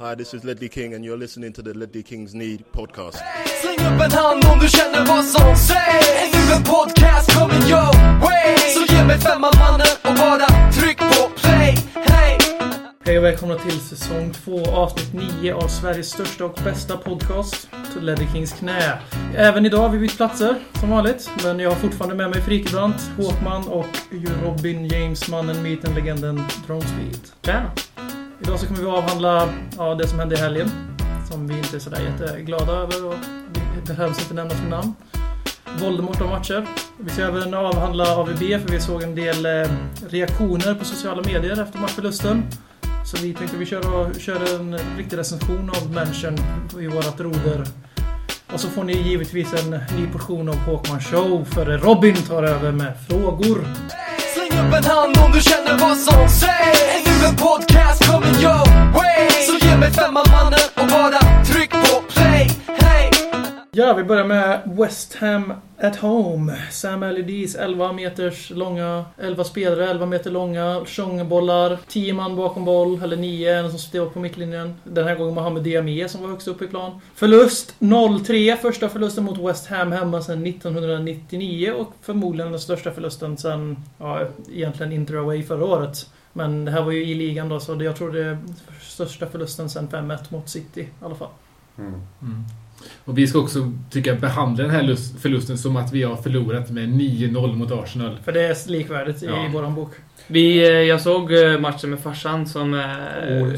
Hi, this is Ledley King, and you're listening to the Ledley Kings Need podcast. Släng upp en hand om du känner vad som sägs nu en podcast coming your way Så ge mig femman mannen och bara tryck på play Hey! Hej och välkomna till säsong 2 avsnitt 9 av Sveriges största och bästa podcast, Ledley Kings knä. Även idag har vi bytt platser, som vanligt. Men jag har fortfarande med mig Frikebrant, Håkman och Robin James, mannen, myten, legenden Dronespeed. Tjena! Idag så kommer vi avhandla ja, det som hände i helgen. Som vi inte är sådär jätteglada över och det behövs inte nämnas med namn. Voldemort och matcher. Vi ska även avhandla AVB för vi såg en del eh, reaktioner på sociala medier efter matchförlusten. Så vi tänkte vi kör, kör en riktig recension av Mansion i vårat roder. Och så får ni givetvis en ny portion av Håkman Show för Robin tar över med frågor. Upp en hand om du känner vad som sägs Är nu en podcast coming your way Så ge mig femman mannen och bara tryck på! Ja, vi börjar med West Ham at Home. Sam Allardyce 11 meters långa, 11 spelare, 11 meter långa, tjongbollar, 10 man bakom boll, eller 9, en som står på mittlinjen. Den här gången Mohamed Diamé som var högst upp i plan. Förlust 0-3, första förlusten mot West Ham hemma sedan 1999 och förmodligen den största förlusten sedan, ja, egentligen Inter Away förra året. Men det här var ju i ligan då, så jag tror det är största förlusten sedan 5-1 mot City i alla fall. Och vi ska också, tycka behandla den här lus- förlusten som att vi har förlorat med 9-0 mot Arsenal. För det är likvärdigt i Ja. våran bok. Vi, eh, jag såg eh, matchen med farsan som är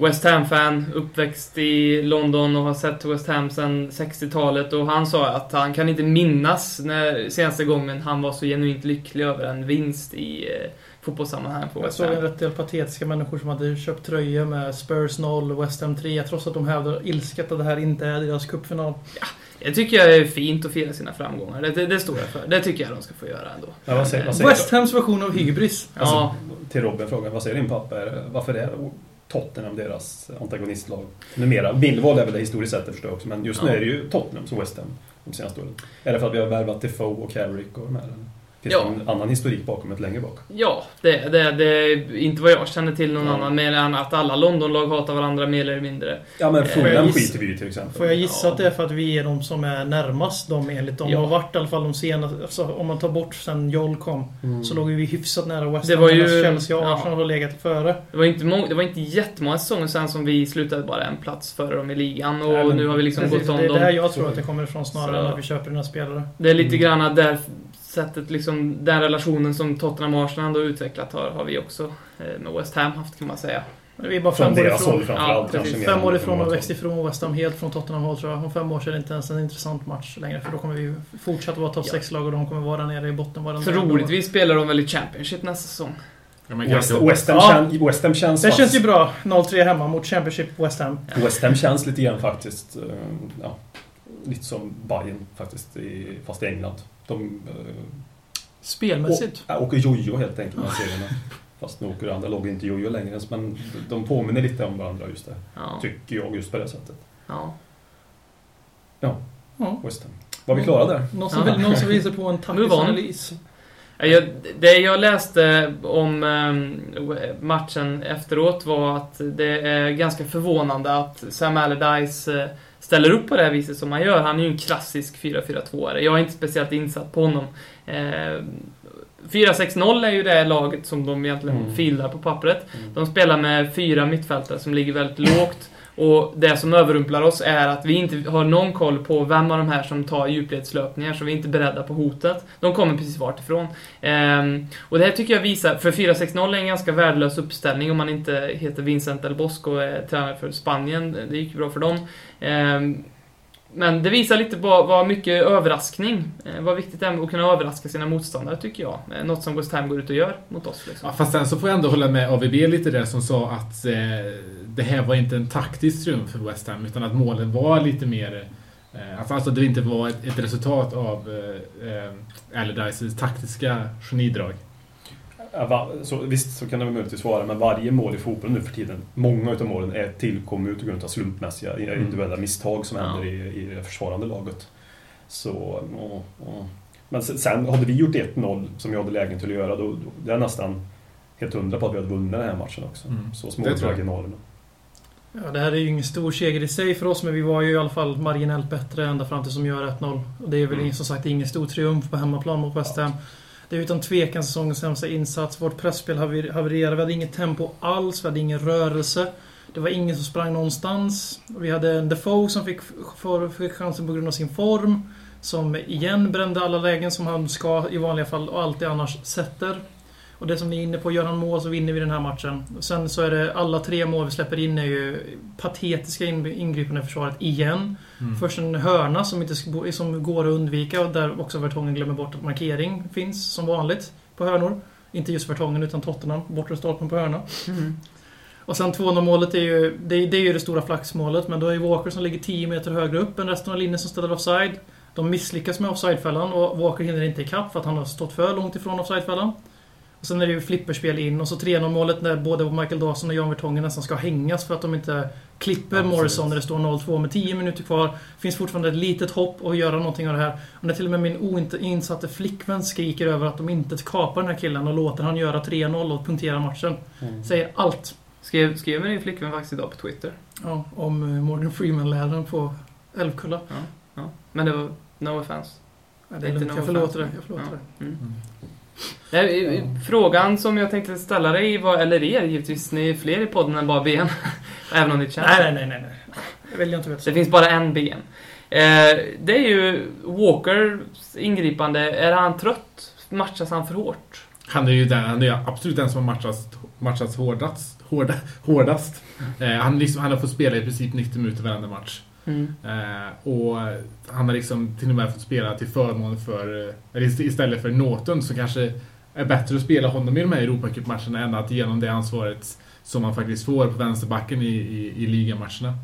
West Ham-fan, uppväxt i London och har sett West Ham sedan 60-talet. Och han sa att han kan inte minnas när senaste gången han var så genuint lycklig över en vinst i eh, fotbollssammanhang på Jag såg en rätt del patetiska människor som hade köpt tröjor med Spurs 0 och West Ham 3 trots att de hävdar ilsket att det här inte är deras cupfinal. Det tycker jag är fint att fira sina framgångar. Det, det, det står jag för. Det tycker jag de ska få göra ändå. Ja, vad säger, vad säger West Hams version av hybris. Alltså, Ja, Till Robin frågan, vad säger din pappa? Är- Varför är Tottenham deras antagonistlag? Numera. Millwall är väl det historiskt sett, det förstår jag också. Men just nu Ja. är det ju Tottenham som West Ham de senaste åren. Är det för att vi har värvat Defoe och Carrick och de här? Finns Ja. det en annan historik bakom ett längre bak? ja det, det, det är inte vad jag känner till någon Ja. annan mer än att alla Londonlag hatar varandra mer eller mindre. Ja men Eh, Fulham skiter vi ju till exempel. Får jag gissa Ja. att det är för att vi är de som är närmast dem enligt dem. Ja. Har varit i alla fall de senaste... Alltså, om man tar bort sen Joel kom Mm. så låg vi hyfsat nära West Det Ham. var ju- Chelsea och ja. Arsenal har legat före. Det var inte, må- det var inte jättemånga säsonger sen som vi slutade bara en plats före dem i ligan och Nej, men nu har vi liksom Precis, gått det om är dem. där jag tror att det kommer ifrån snarare Så- än att vi köper dina spelare. Det är lite Mm. grann där sättet, liksom, den relationen som Tottenham och Arsenal ändå utvecklat har, har vi också eh, med West Ham haft kan man säga. Vi är bara Från fem år ifrån. Ja, precis. Fem år ifrån och växt ifrån West Ham helt från Tottenham Hall tror jag. Om fem år så är det inte ens en intressant match längre för då kommer vi fortsätta vara topp Ja. 6-lag och de kommer vara nere i botten varenda Troligtvis spelar de väl i Championship nästa säsong. Ja, West, West, Ham Ja. kän, West Ham känns... Det känns ju bra. 0-3 hemma mot Championship West Ham. West Ham känns lite grann faktiskt... eh, Ja, lite som Bayern faktiskt, i, fast i England. De eh, Spelmässigt. Å, åker jojo helt enkelt med serierna. Fast nu åker andra lag inte jojo längre ens, men de påminner lite om varandra just det. Ja. Tycker jag just på det sättet. ja. Ja. West Ham. Var vi klara där? Någon som, Ja. vill, någon som visar på en taktisk analys. Ja, Jag, det jag läste om eh, matchen efteråt var att det är ganska förvånande att Sam Allardyce eh, ställer upp på det här viset som han gör. Han är ju en klassisk 4-4-2-are. Jag är inte speciellt insatt på honom. Eh, 4-6-0 är ju det laget som de egentligen Mm. filar på pappret. De spelar med fyra mittfältare som ligger väldigt lågt. Och det som överrumplar oss är att vi inte har någon koll på vem av de här som tar djupledslöpningar, så vi är inte beredda på hotet. De kommer precis vart ifrån. Ehm, och det här tycker jag visar, för 4-6-0 är en ganska värdelös uppställning om man inte heter Vincent El Bosco och är tränare för Spanien. Det gick ju bra för dem. Ehm, men det visar lite på vad mycket överraskning, eh, vad viktigt det är att kunna överraska sina motståndare tycker jag. Eh, Något som West Ham går ut och gör mot oss. Liksom. Ja, fast sen så får jag ändå hålla med AVB lite där som sa att eh, det här var inte en taktisk triumf för West Ham utan att målen var lite mer... Eh, att alltså det inte var ett, ett resultat av eh, eh Allardyces taktiska genidrag. Ja, så, visst, så kan det möjligtvis vara, men varje mål i fotbollen nu för tiden, många utav målen är tillkomna ut av slumpmässiga individuella misstag som Ja. händer i, i det försvarande laget. Så, och, och. Men sen, hade vi gjort 1-0 som jag hade lägen till att göra, då, då det är nästan helt hundra på att vi hade vunnit den här matchen också. Mm. Så små jag. marginalerna. Ja, det här är ju ingen stor seger i sig för oss, men vi var ju i alla fall marginellt bättre ända fram till som gör 1-0. Och det är väl Mm. som sagt ingen stor triumf på hemmaplan mot West Ham. Det är utan tvekan säsongens sämsta insats. Vårt pressspel havererade. Vi hade inget tempo alls. Vi hade ingen rörelse. Det var ingen som sprang någonstans. Vi hade en Defoe som fick, för, fick chansen på grund av sin form. Som igen brände alla lägen som han ska i vanliga fall och alltid annars sätter. Och det som ni är inne på, gör han mål så vinner vi den här matchen. Och Sen så är det alla tre mål vi släpper in är ju patetiska in- ingripanden i försvaret igen. Mm. Först en hörna som, inte, som går att undvika och där också Vertongen glömmer bort att markering finns som vanligt på hörnor. Inte just Vertongen utan Tottenham, bortre stolpen på hörna. Mm. Och sen 2-0 målet är ju det, det är ju det stora flaxmålet men då är Walker som ligger 10 meter högre upp än resten av linjen som ställer offside. De misslyckas med offsidefällan och Walker hinner inte ikapp för att han har stått för långt ifrån offsidefällan. Och sen är det ju flipperspel in och så 3-0 målet när både Michael Dawson och Jan Vertongen nästan ska hängas för att de inte klipper Absolut. Morrison när det står 0-2 med 10 minuter kvar. Finns fortfarande ett litet hopp att göra någonting av det här. Och när till och med min oinsatte flickvän skriker över att de inte kapar den här killen och låter han göra 3-0 och punktera matchen. Mm. Säger allt. Skrev, skrev min flickvän faktiskt idag på Twitter. Ja, om eh, Morgan Freeman-läraren på Älvkulla. Ja. Men det var no offense. Ja, Det det är är inte lugnt, jag förlåter det. Jag förlåter Ja. det. Mm. Mm. Nej, Frågan som jag tänkte ställa dig var, eller er givetvis, ni är fler i podden än bara Ben. Även om det känns Nej, nej, nej, nej, nej. Det vill jag inte veta. Det finns bara en Ben. Eh, det är ju Walkers ingripande. Är han trött? Matchas han för hårt? Han är ju den, han är absolut den som har matchats, matchats hårdast. Hårda, hårdast. Eh, han, liksom, han har fått spela i princip 90 minuter varenda match. Mm. Eh, och han har liksom till och med fått spela till förmån för, eh, eller ist- istället för Norton som kanske är bättre att spela honom i de här Europacupmatcherna än att ge honom det ansvaret som han faktiskt får på vänsterbacken i, i, i ligamatcherna.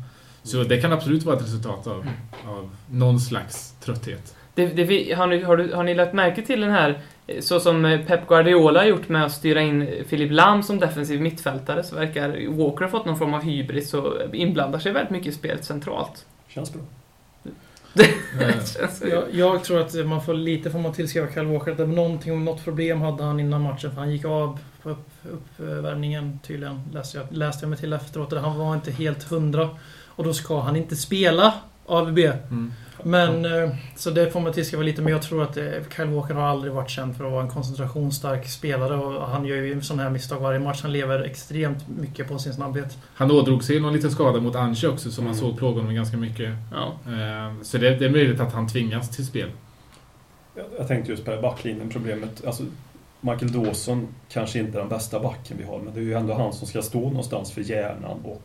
Så det kan absolut vara ett resultat av, av någon slags trötthet. Det, det, har, ni, har, du, har ni lagt märke till den här, eh, så som eh, Pep Guardiola har gjort med att styra in Philip Lam som defensiv mittfältare, så verkar Walker ha fått någon form av hybris och inblandar sig väldigt mycket i spelet centralt. Känns bra. Känns- Jag, jag tror att man får lite får man tillskriva Kyle Walker. Att någonting, något problem hade han innan matchen. För han gick av på upp, uppvärmningen tydligen. Läste jag, läste jag mig till efteråt. Han var inte helt hundra. Och då ska han inte spela AVB. mm. Men, eh, så det får man tillskriva lite. Men jag tror att eh, Kyle Walker har aldrig varit känd för att vara en koncentrationsstark spelare. Och han gör ju sådana här misstag varje match. Han lever extremt mycket på sin snabbhet. Han ådrog sig någon liten skada mot Anche också som man Mm. såg plåga honom ganska mycket. Ja. Eh, Så det, det är möjligt att han tvingas till spel. Jag, jag tänkte just på det backlinjen, problemet. Alltså, Michael Dawson kanske inte är den bästa backen vi har, men det är ju ändå han som ska stå någonstans för hjärnan och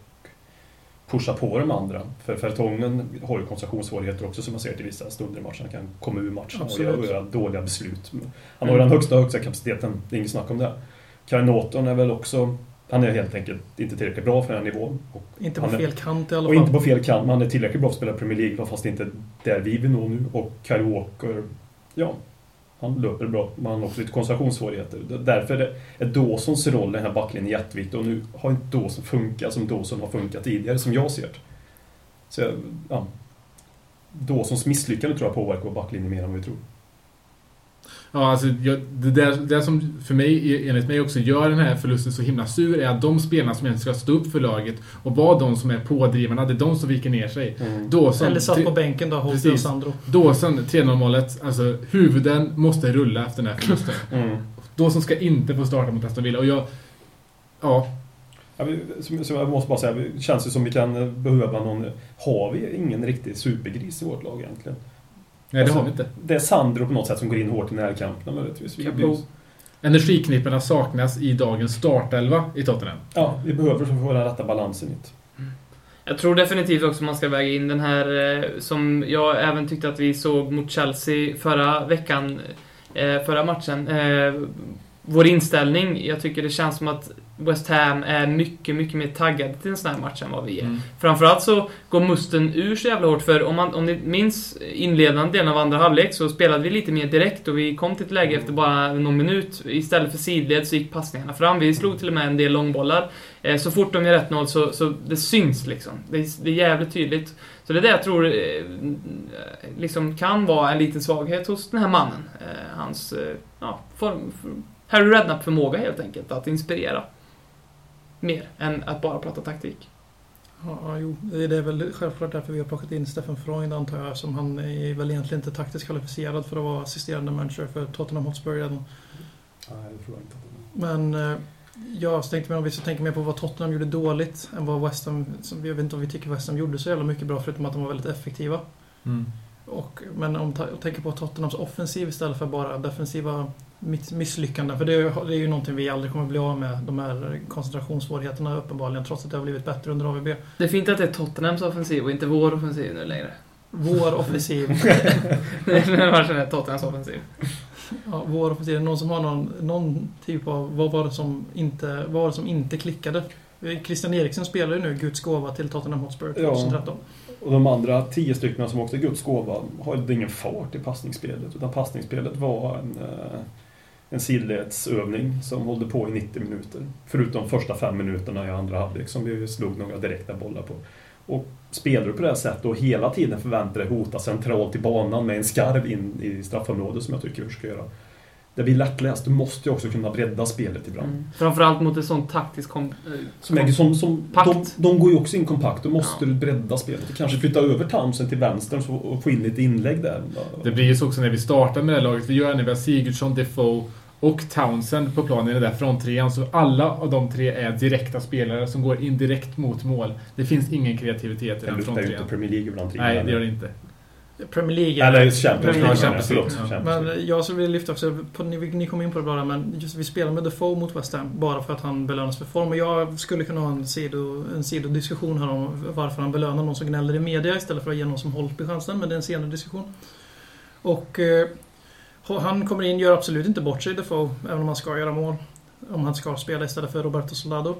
pusha på de andra. För Fertongen har ju koncentrationssvårigheter också som man ser till vissa stunder i matchen. Han kan komma ur matchen och Absolut. göra, göra dåliga beslut. Han har ju den högsta, högsta kapaciteten, det är inget snack om det. Kyle Norton är väl också... Han är helt enkelt inte tillräckligt bra för den här nivån. Och, Inte på är- fel kant i alla och fall. inte på fel kant, men han är tillräckligt bra för att spela Premier League, fast inte där vi vill nå nu. Och Kyle Walker, ja, han löper bra, men han har också lite koncentrationssvårigheter. Därför är- Dawsons roll i den här backlinjen jätteviktig. Och nu har inte Dawson funkat som Dawson har funkat tidigare, som jag ser det. Så, ja. Dawsons misslyckande tror jag påverkar vår backlinje mer än vad vi tror. Ja, alltså, jag, det, där, det som för mig, enligt mig också gör den här förlusten så himla sur är att de spelarna som egentligen ska stå upp för laget och vara de som är pådrivarna, det är de som viker ner sig. Dawson, Eller satt på tre- bänken då, Holte och. Sandro. Dawson, 3-0 målet, alltså huvuden måste rulla efter den här förlusten. Mm. Dawson ska inte få starta mot Aston Villa och jag... Ja, Ja, vi, som, som jag måste bara säga, det känns ju som vi kan eh, behöva någon... Har vi ingen riktig supergris i vårt lag egentligen? Nej det Alltså, har vi inte. Det är Sandro på något sätt som går in hårt i närkamperna möjligtvis. Energiknipporna saknas i dagens startelva i Tottenham. ja, vi behöver få den rätta balansen hit. Jag tror definitivt också man ska väga in den här eh, som jag även tyckte att vi såg mot Chelsea förra veckan, eh, förra matchen. Eh, vår inställning, jag tycker det känns som att West Ham är mycket, mycket mer taggade till en sån här match än vad vi är. Mm. Framförallt så går musten ur så jävla hårt, för om, man, om ni minns inledande delen av andra halvlek så spelade vi lite mer direkt och vi kom till ett läge efter bara någon minut. Istället för sidled så gick passningarna fram. Vi slog till och med en del långbollar. Eh, så fort de gör 1-0 så, så det syns liksom. Det är, det är jävligt tydligt. Så det är det jag tror eh, liksom kan vara en liten svaghet hos den här mannen. Eh, hans, ja, form, Harry Redknapp-förmåga helt enkelt, att inspirera. Mer än att bara prata taktik. Ja, jo. Det är väl självklart därför vi har plockat in Stefan Freund antar jag. Som han är väl egentligen inte taktiskt kvalificerad för att vara assisterande manager för Tottenham Hotspur redan. Nej, det tror jag inte. Men eh, jag tänkte mig om vi ska tänka mer på vad Tottenham gjorde dåligt än vad West Ham... som- Jag vet inte om vi tycker West Ham gjorde så jävla mycket bra förutom att de var väldigt effektiva. Mm. Och, men om ta, tänker på Tottenhams offensiv istället för bara defensiva miss- misslyckanden. För det är, ju- det är ju någonting vi aldrig kommer bli av med. De här koncentrationssvårigheterna uppenbarligen. Trots att det har blivit bättre under AVB. Det är fint att det är Tottenhams offensiv och inte vår offensiv nu längre. Vår offensiv. Den här matchen är Tottenhams offensiv. Ja, vår offensiv. Någon som har någon, någon typ av... Vad var det som inte, vad var det som inte klickade? Christian Eriksen spelar ju nu Guds gåva till Tottenham Hotspur Ja. 2013. Och de andra tio stycken som också är Guds gåva har ingen fart i passningsspelet. Utan passningsspelet var en, eh, en sidledsövning som hållde på i 90 minuter. Förutom första fem minuterna i andra halvlek som vi slog några direkta bollar på. Och spelar du på det här sättet och hela tiden förväntar dig hota centralt i banan med en skarv in i straffområdet som jag tycker du ska göra. Det blir lättläst. Du måste ju också kunna bredda spelet ibland. Mm. Framförallt mot ett sånt taktiskt kom, eh, Som är, som, som, Pakt. de, de går ju också in kompakt. Då måste Ja. du bredda spelet. Och kanske flytta över Townsend till vänster och få in lite inlägg där. Det blir ju så också när vi startar med det här laget. Vi gör det när vi har Sigurdsson, Defoe och Townsend på planen i den där fronttrean. Så alla av de tre är direkta spelare som går in direkt mot mål. Det finns ingen kreativitet i Det den luktar ju inte fronttrean. Premier League ibland. Nej, det gör det inte. Premier League. Eller Champions League. Champions League. Ja. Men jag skulle vilja lyfta också, på, ni, ni kom in på det bara, men just vi spelar med Defoe mot West Ham bara för att han belönas för form. Och jag skulle kunna ha en, sido, en sidodiskussion här om varför han belönar någon som gnäller i media istället för att ge någon som Holtby chansen, men det är en senare diskussion. Och eh, han kommer in, gör absolut inte bort sig Defoe, även om han ska göra mål. Om han ska spela istället för Roberto Soldado.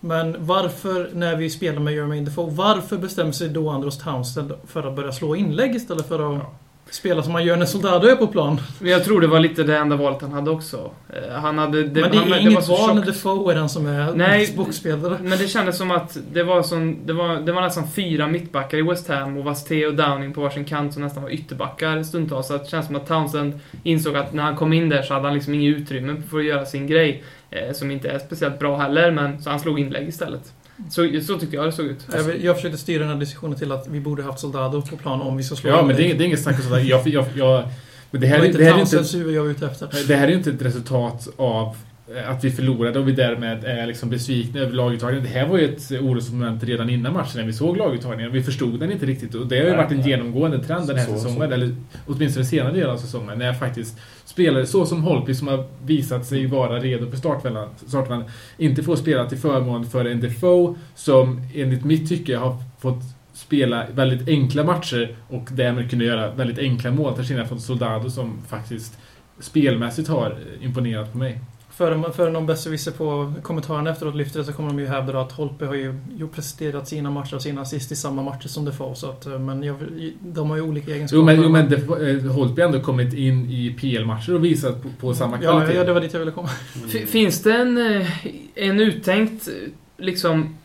Men varför, när vi spelar med Jermaine Defoe, varför bestämmer sig då Andros Townsend för att börja slå inlägg istället för att spela som han gör när Soldado är på plan? Jag tror det var lite det enda valet han hade också. Eh, Han hade... Det, men det han, är var inget så val när. Defoe är den som är Nej. boxspelare. Men det kändes som att det var, som, det var, det var nästan fyra mittbackar i West Ham och Vasté och Downing på varsin kant som nästan var ytterbackar stundtals. Så det känns som att Townsend insåg att när han kom in där så hade han liksom inget utrymme för att göra sin grej. Eh, som inte är speciellt bra heller, men så han slog inlägg istället. Så, så tyckte jag det såg ut. Jag, jag försökte styra den här diskussionen till att vi borde haft Soldado på plan om vi ska slå Ja, men inlägg. det är, det är inget snack om sådär. Jag, jag, jag, men det här, det här är inte... Det här är inte ett resultat av att vi förlorade och vi därmed är liksom besvikna över laguttagningen. Det här var ju ett orosmoment redan innan matchen när vi såg laguttagningen. Vi förstod den inte riktigt och det har ju varit en genomgående trend den här Så- säsongen. så. Eller åtminstone senare delen av säsongen. När faktiskt spelare så som Holtby som har visat sig vara redo för startfällan, startfällan inte får spela till förmån för en Defoe som enligt mitt tycke har fått spela väldigt enkla matcher och därmed kunna göra väldigt enkla mål till skillnad från Soldado som faktiskt spelmässigt har imponerat på mig. Före, före någon besserwisser på kommentarerna efteråt lyfter det så kommer de ju hävda att Holtby har ju, ju presterat sina matcher och sina assist i samma matcher som Defoe. Så att, eh, men jag, de har ju olika egenskaper. Jo men, jo, men det, eh, Holtby har ändå kommit in i PL-matcher och visat på, på samma ja, kvalitet. ja, det var dit jag ville komma. F- Finns det en, eh, en uttänkt, liksom,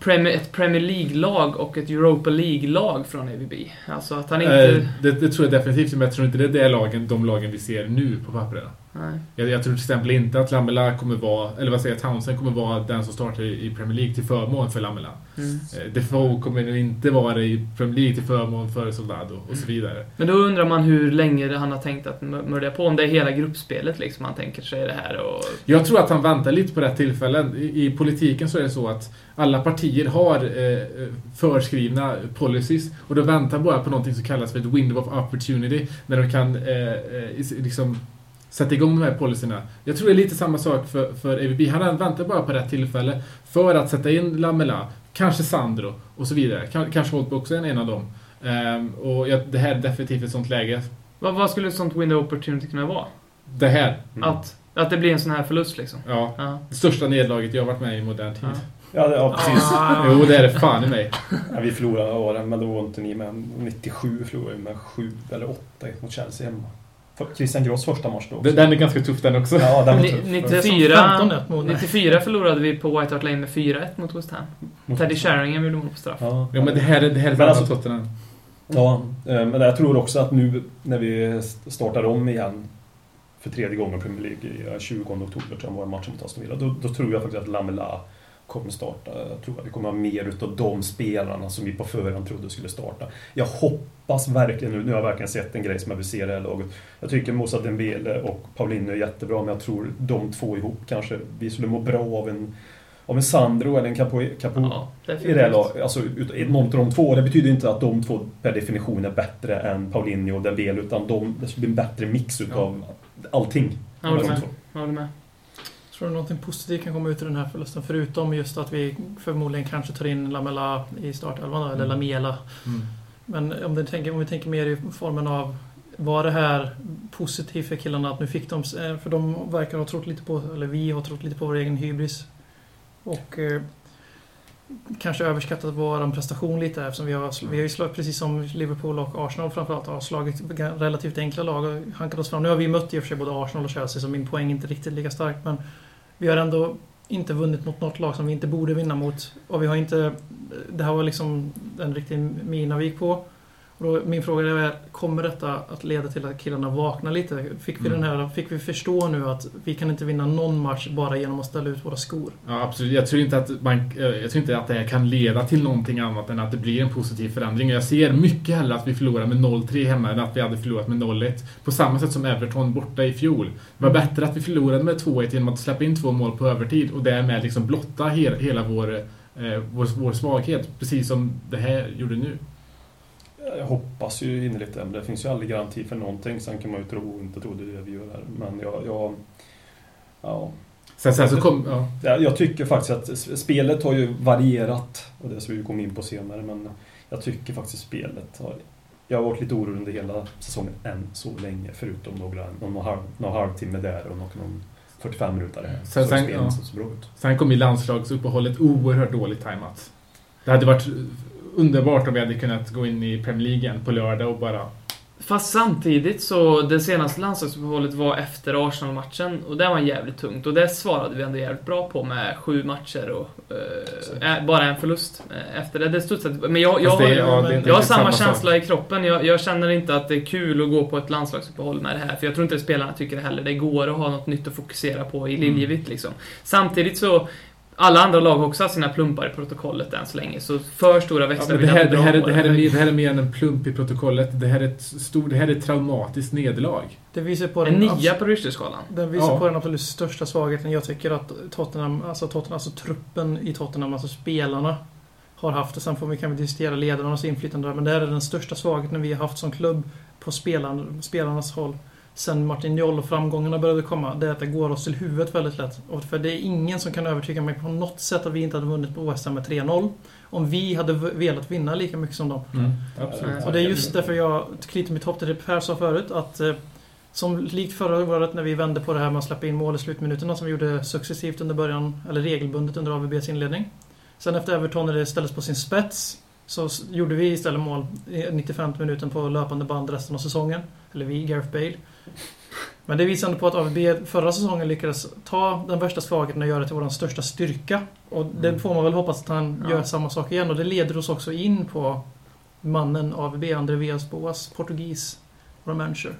Premier, ett Premier League-lag och ett Europa League-lag från AVB? Alltså att han inte... Eh, det, det tror jag definitivt, men jag tror inte det är det lagen, de lagen vi ser nu på pappret. Nej. Jag, jag tror till exempel inte att Lamela kommer vara, eller vad säger jag, Townsend kommer vara den som startar i i Premier League till förmån för Lamela. Mm. Eh, Defoe kommer nog inte vara det i Premier League till förmån för Soldado och så vidare. Men då undrar man hur länge han har tänkt att mör- mörda på. Om det är hela gruppspelet liksom han tänker sig det här och... Jag tror att han väntar lite på rätt tillfällen. I, I politiken så är det så att alla partier har eh, förskrivna policies och de väntar bara på någonting som kallas för ett window of opportunity när de kan eh, eh, liksom sätta igång de här policyerna. Jag tror det är lite samma sak för, för AVB. Han väntar bara på rätt tillfälle för att sätta in Lamela, kanske Sandro och så vidare. Kan, kanske Holtby också är en av dem. Ehm, och jag, det här är definitivt ett sånt läge. Vad, vad skulle ett sånt window opportunity kunna vara? Det här, Mm. Att, att det blir en sån här förlust liksom? ja. Ja. Det största nederlaget jag har varit med i i modern tid. Ja. Ja, det- ja precis. Ah, Jo, det är det fan i mig. Ja, vi förlorade åren, men då var inte ni med. 97 förlorade vi med 7 eller 8 mot Chelsea hemma. Christian Gross första match då. också. Den är ganska tuff den också. Ja, den var tuff. Det är som 94, 15-1 mot- 94 förlorade vi på White Hart Lane med 4-1 mot West Ham. Mot- Teddy Sheringham gjorde mål på straff. Ja, Ja, men det här är, det här är Men alltså, Tottenham. Ja, eh, men jag tror också att nu när vi startar om igen för tredje gången i Premier League i eh, 20 oktober tror jag var matchen mot Aston Villa. Då, då tror jag faktiskt att Lamela kommer starta. Jag tror att vi kommer ha mer utav de spelarna som vi på förhand trodde skulle starta. Jag hoppas verkligen nu, nu har jag verkligen sett en grej som jag vill se i det här laget. Jag tycker Moussa Dembele och Paulinho är jättebra, men jag tror de två ihop kanske, vi skulle må bra av en av en Sandro eller en Capo, Capo Ja, i det här laget. Alltså, någon av de två. Det betyder inte att de två per definition är bättre än Paulinho och Dembele, utan de, det skulle bli en bättre mix utav allting. Jag håller med. Jag håller med. Tror du någonting positivt kan komma ut ur den här förlusten? Förutom just att vi förmodligen kanske tar in Lamela i startelvan, eller Mm. Lamela. Mm. Men om, tänker, om vi tänker mer i formen av var det här positivt för killarna att nu fick de... eh, För de verkar ha trott lite på, eller vi har trott lite på vår egen hybris. Och eh, kanske överskattat vår prestation lite eftersom vi har, vi har ju slagit, precis som Liverpool och Arsenal framförallt, har slagit relativt enkla lag och hankat oss fram. Nu har vi mött i och för sig både Arsenal och Chelsea så min poäng är inte riktigt lika stark men vi har ändå inte vunnit mot något lag som vi inte borde vinna mot. Och vi har inte... Det här var liksom den riktiga mina vi gick på. Då, min fråga är, kommer detta att leda till att killarna vaknar lite? Fick vi, Mm. den här, fick vi förstå nu att vi kan inte vinna någon match bara genom att ställa ut våra skor? Ja, absolut. Jag tror, inte att man, eh, jag tror inte att det här kan leda till någonting annat än att det blir en positiv förändring. Jag ser mycket hellre att vi förlorar med 0-3 hemma än att vi hade förlorat med 0-1. På samma sätt som Everton borta i fjol. Det var bättre att vi förlorade med 2-1 genom att släppa in två mål på övertid och därmed liksom blotta he- hela vår, eh, vår, vår svaghet. Precis som det här gjorde nu. Jag hoppas ju innerligt det, men det finns ju aldrig garanti för någonting. Sen kan man ju tro och inte tro det är det vi gör här. Men jag... jag ja. Sen, sen så kom... Ja. Jag, tycker faktiskt att spelet har ju varierat. Och det ska vi komma in på senare. Men jag tycker faktiskt spelet har... Jag har varit lite orolig under hela säsongen än så länge. Förutom några, någon, halv, någon halvtimme där och någon, någon 45 minuter där. Sen- så sen- ja. så, så bra ut. Sen kom ju landslagsuppehållet oerhört dåligt tajmat. Det hade varit underbart om vi hade kunnat gå in i Premier League på lördag och bara... Fast samtidigt så, det senaste landslagsuppehållet var efter Arsenal-matchen och det var jävligt tungt och det svarade vi ändå jävligt bra på med sju matcher och eh, eh, bara en förlust eh, efter det. det studsade, men jag, jag, det- har, ja, det jag har samma samma känsla i kroppen. Jag, jag känner inte att det är kul att gå på ett landslagsuppehåll med det här. För jag tror inte att spelarna tycker det heller. Det går att ha något nytt att fokusera på i liljevitt liksom. Samtidigt så alla andra lag har också haft sina plumpar i protokollet än så länge, så för stora Ja, växlar men det, här, det, här, det, här är mer, det här är mer än en plump i protokollet. Det här är ett, stor, det här är ett traumatiskt nederlag. Det visar på En den, nia på Richterskalan. den, visar Ja. på den absolut största svagheten jag tycker att Tottenham, alltså Tottenham, alltså truppen i Tottenham, alltså spelarna har haft. Och sen får vi, kan vi diskutera ledarnas inflytande där, men det här är den största svagheten vi har haft som klubb på spelarna, spelarnas håll. Sen Martin Joll och framgångarna började komma, det är att det går oss till huvudet väldigt lätt. Och för det är ingen som kan övertyga mig på något sätt att vi inte hade vunnit på West Ham med 3-0. Om vi hade velat vinna lika mycket som dem. Absolut. Och det är just därför jag knyter mitt hopp till det Per sa förut, att eh, som likt förra året när vi vände på det här med att släppa in mål i slutminuterna som vi gjorde successivt under början, eller regelbundet under AVBs inledning. Sen efter Everton när det ställdes på sin spets så gjorde vi istället mål i 95 minuten på löpande band resten av säsongen. Eller vi, Gareth Bale. Men det visar på att AVB förra säsongen lyckades ta den värsta svagheten och göra det till vår största styrka. Och det får man väl hoppas att han Ja. gör samma sak igen. Och det leder oss också in på mannen AVB, André Villas Boas, portugis, vår manager.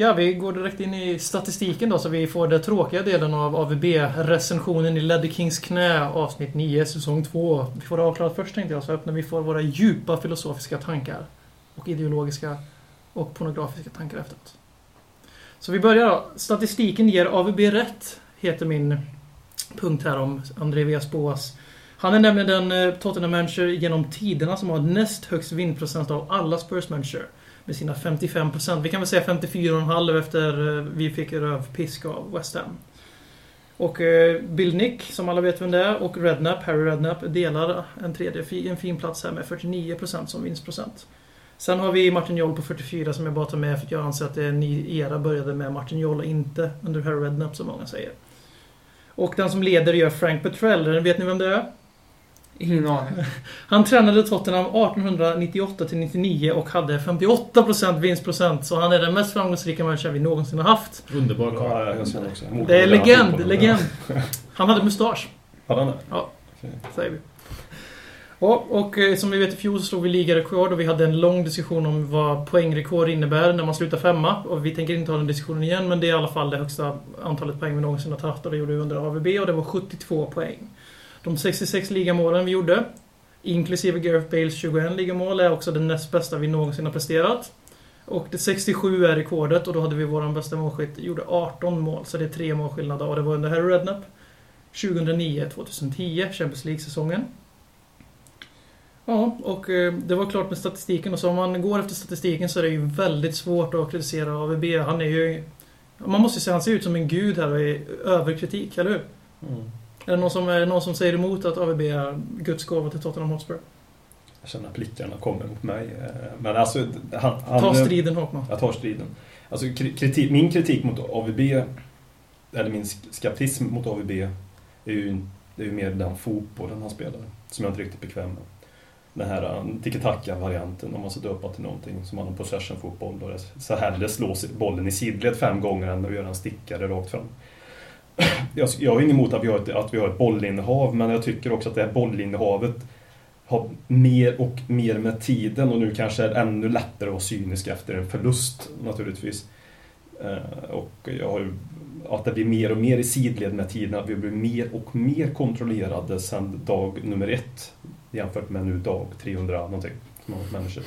Ja, vi går direkt in i statistiken då så vi får den tråkiga delen av AVB-recensionen i Ledder Kings knä avsnitt 9, säsong 2. Vi får det avklarat först tänkte jag, så öppnar vi för våra djupa filosofiska tankar. Och ideologiska och pornografiska tankar efteråt. Så vi börjar då. Statistiken ger AVB rätt, heter min punkt här om André Villas Boas. Han är nämligen den eh, Tottenham-manager genom tiderna som har näst högst vinprocent av alla Spurs-manager. Med sina 55%. Vi kan väl säga 54,5 efter eh, vi fick rövpisk av West Ham. Och eh, Bill Nick, som alla vet vem det är, och Redknapp, Harry Redknapp, delar en tredje en fin plats här med 49% som vinstprocent. Sen har vi Martin Joll på 44 som jag bara tar med för att jag anser att det är en ny era började med Martin Joll och inte under Harry Redknapp som många säger. Och den som leder gör Frank Petrell. Vet ni vem det är? Ingen aning. Han tränade Tottenham 1898 till 99 och hade 58% vinstprocent. Så han är den mest framgångsrika människan vi någonsin har haft. Underbar karl. Ja, det också. Det är legend, legend. Han hade mustasch, Hade han det? säger vi. Ja, och eh, som vi vet i fjol så slog vi ligarekord och vi hade en lång diskussion om vad poängrekord innebär när man slutar femma. Och vi tänker inte ha den diskussionen igen, men det är i alla fall det högsta antalet poäng vi någonsin har tagit och det gjorde vi under AVB och det var 72 poäng. De 66 ligamålen vi gjorde, inklusive Gareth Bales 21 ligamål, är också det näst bästa vi någonsin har presterat. Och det 67 är rekordet och då hade vi vår bästa målskytt, gjorde 18 mål, så det är tre målskillnader och det var under Harry Redknapp 2009-2010, Champions League-säsongen. Ja, och eh, det var klart med statistiken och så om man går efter statistiken så är det ju väldigt svårt att kritisera AVB. Han är ju... Man måste ju säga han ser ut som en gud här och är överkritik, eller hur? Mm. Är det någon som, är någon som säger emot att AVB är Guds gåva till Tottenham Hotspur? Jag känner att blickarna kommer mot mig. Eh, Men alltså, han... han Ta striden Håkman. Jag tar striden. Alltså, kri- kritik, min kritik mot AVB, eller min sk- skeptism mot AVB, är ju, är ju mer den fotbollen han spelar, som jag inte är riktigt bekväm med. Den här uh, tiki-taka-varianten, om man ska döpa till någonting, som man har possession-fotboll. Så hellre slås bollen i sidled fem gånger än att göra en stickare rakt fram. Jag, jag har inget emot att vi, har ett, att vi har ett bollinnehav, men jag tycker också att det här bollinnehavet har mer och mer med tiden och nu kanske är ännu lättare att vara cynisk efter en förlust naturligtvis. Eh, och jag har ju, att det blir mer och mer i sidled med tiden, att vi blir mer och mer kontrollerade sedan dag nummer ett jämfört med nu dag 300 någonting som har människor.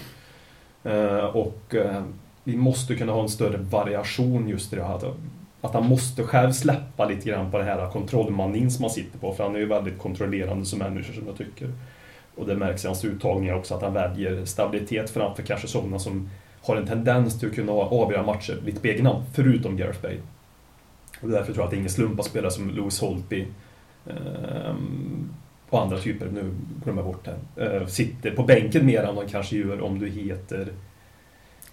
Eh, och eh, vi måste kunna ha en större variation just i det här. Att, han måste själv släppa lite grann på den här kontrollmanin som han sitter på, för han är ju väldigt kontrollerande som människa som jag tycker. Och det märks i hans uttagningar också att han väljer stabilitet framför kanske sådana som har en tendens till att kunna avgöra matcher lite på egen hand, förutom Gareth Bale. Och därför tror jag att det är ingen slump att spela som Lewis Holtby ehm, och andra typer, nu glömmer jag bort det, ehm, sitter på bänken mer än de kanske gör om du heter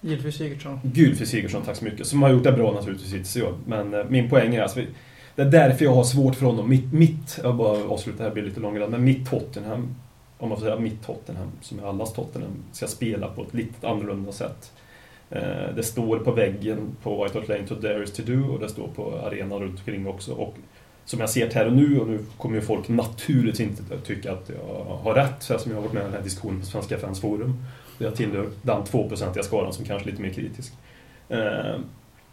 Gylfi Sigurdsson. Gylfi Sigurdsson, tack så mycket. Som har gjort det bra naturligtvis hittills i år. Men eh, min poäng är alltså, det är därför jag har svårt för honom. Mitt, mitt jag bara avslutar, här blir lite långrandigt, men mitt Tottenham, om man får säga mitt Tottenham, som är allas Tottenham, ska spela på ett lite annorlunda sätt. Eh, Det står på väggen på White Hart Lane to There is to do och det står på arenan runt omkring också. Och som jag ser det här och nu, och nu kommer ju folk naturligtvis inte tycka att jag har rätt, så här som jag har varit med i den här diskussionen på Svenska Fans Forum. Jag tillhör den 2-procentiga skaran som kanske är lite mer kritisk. Eh,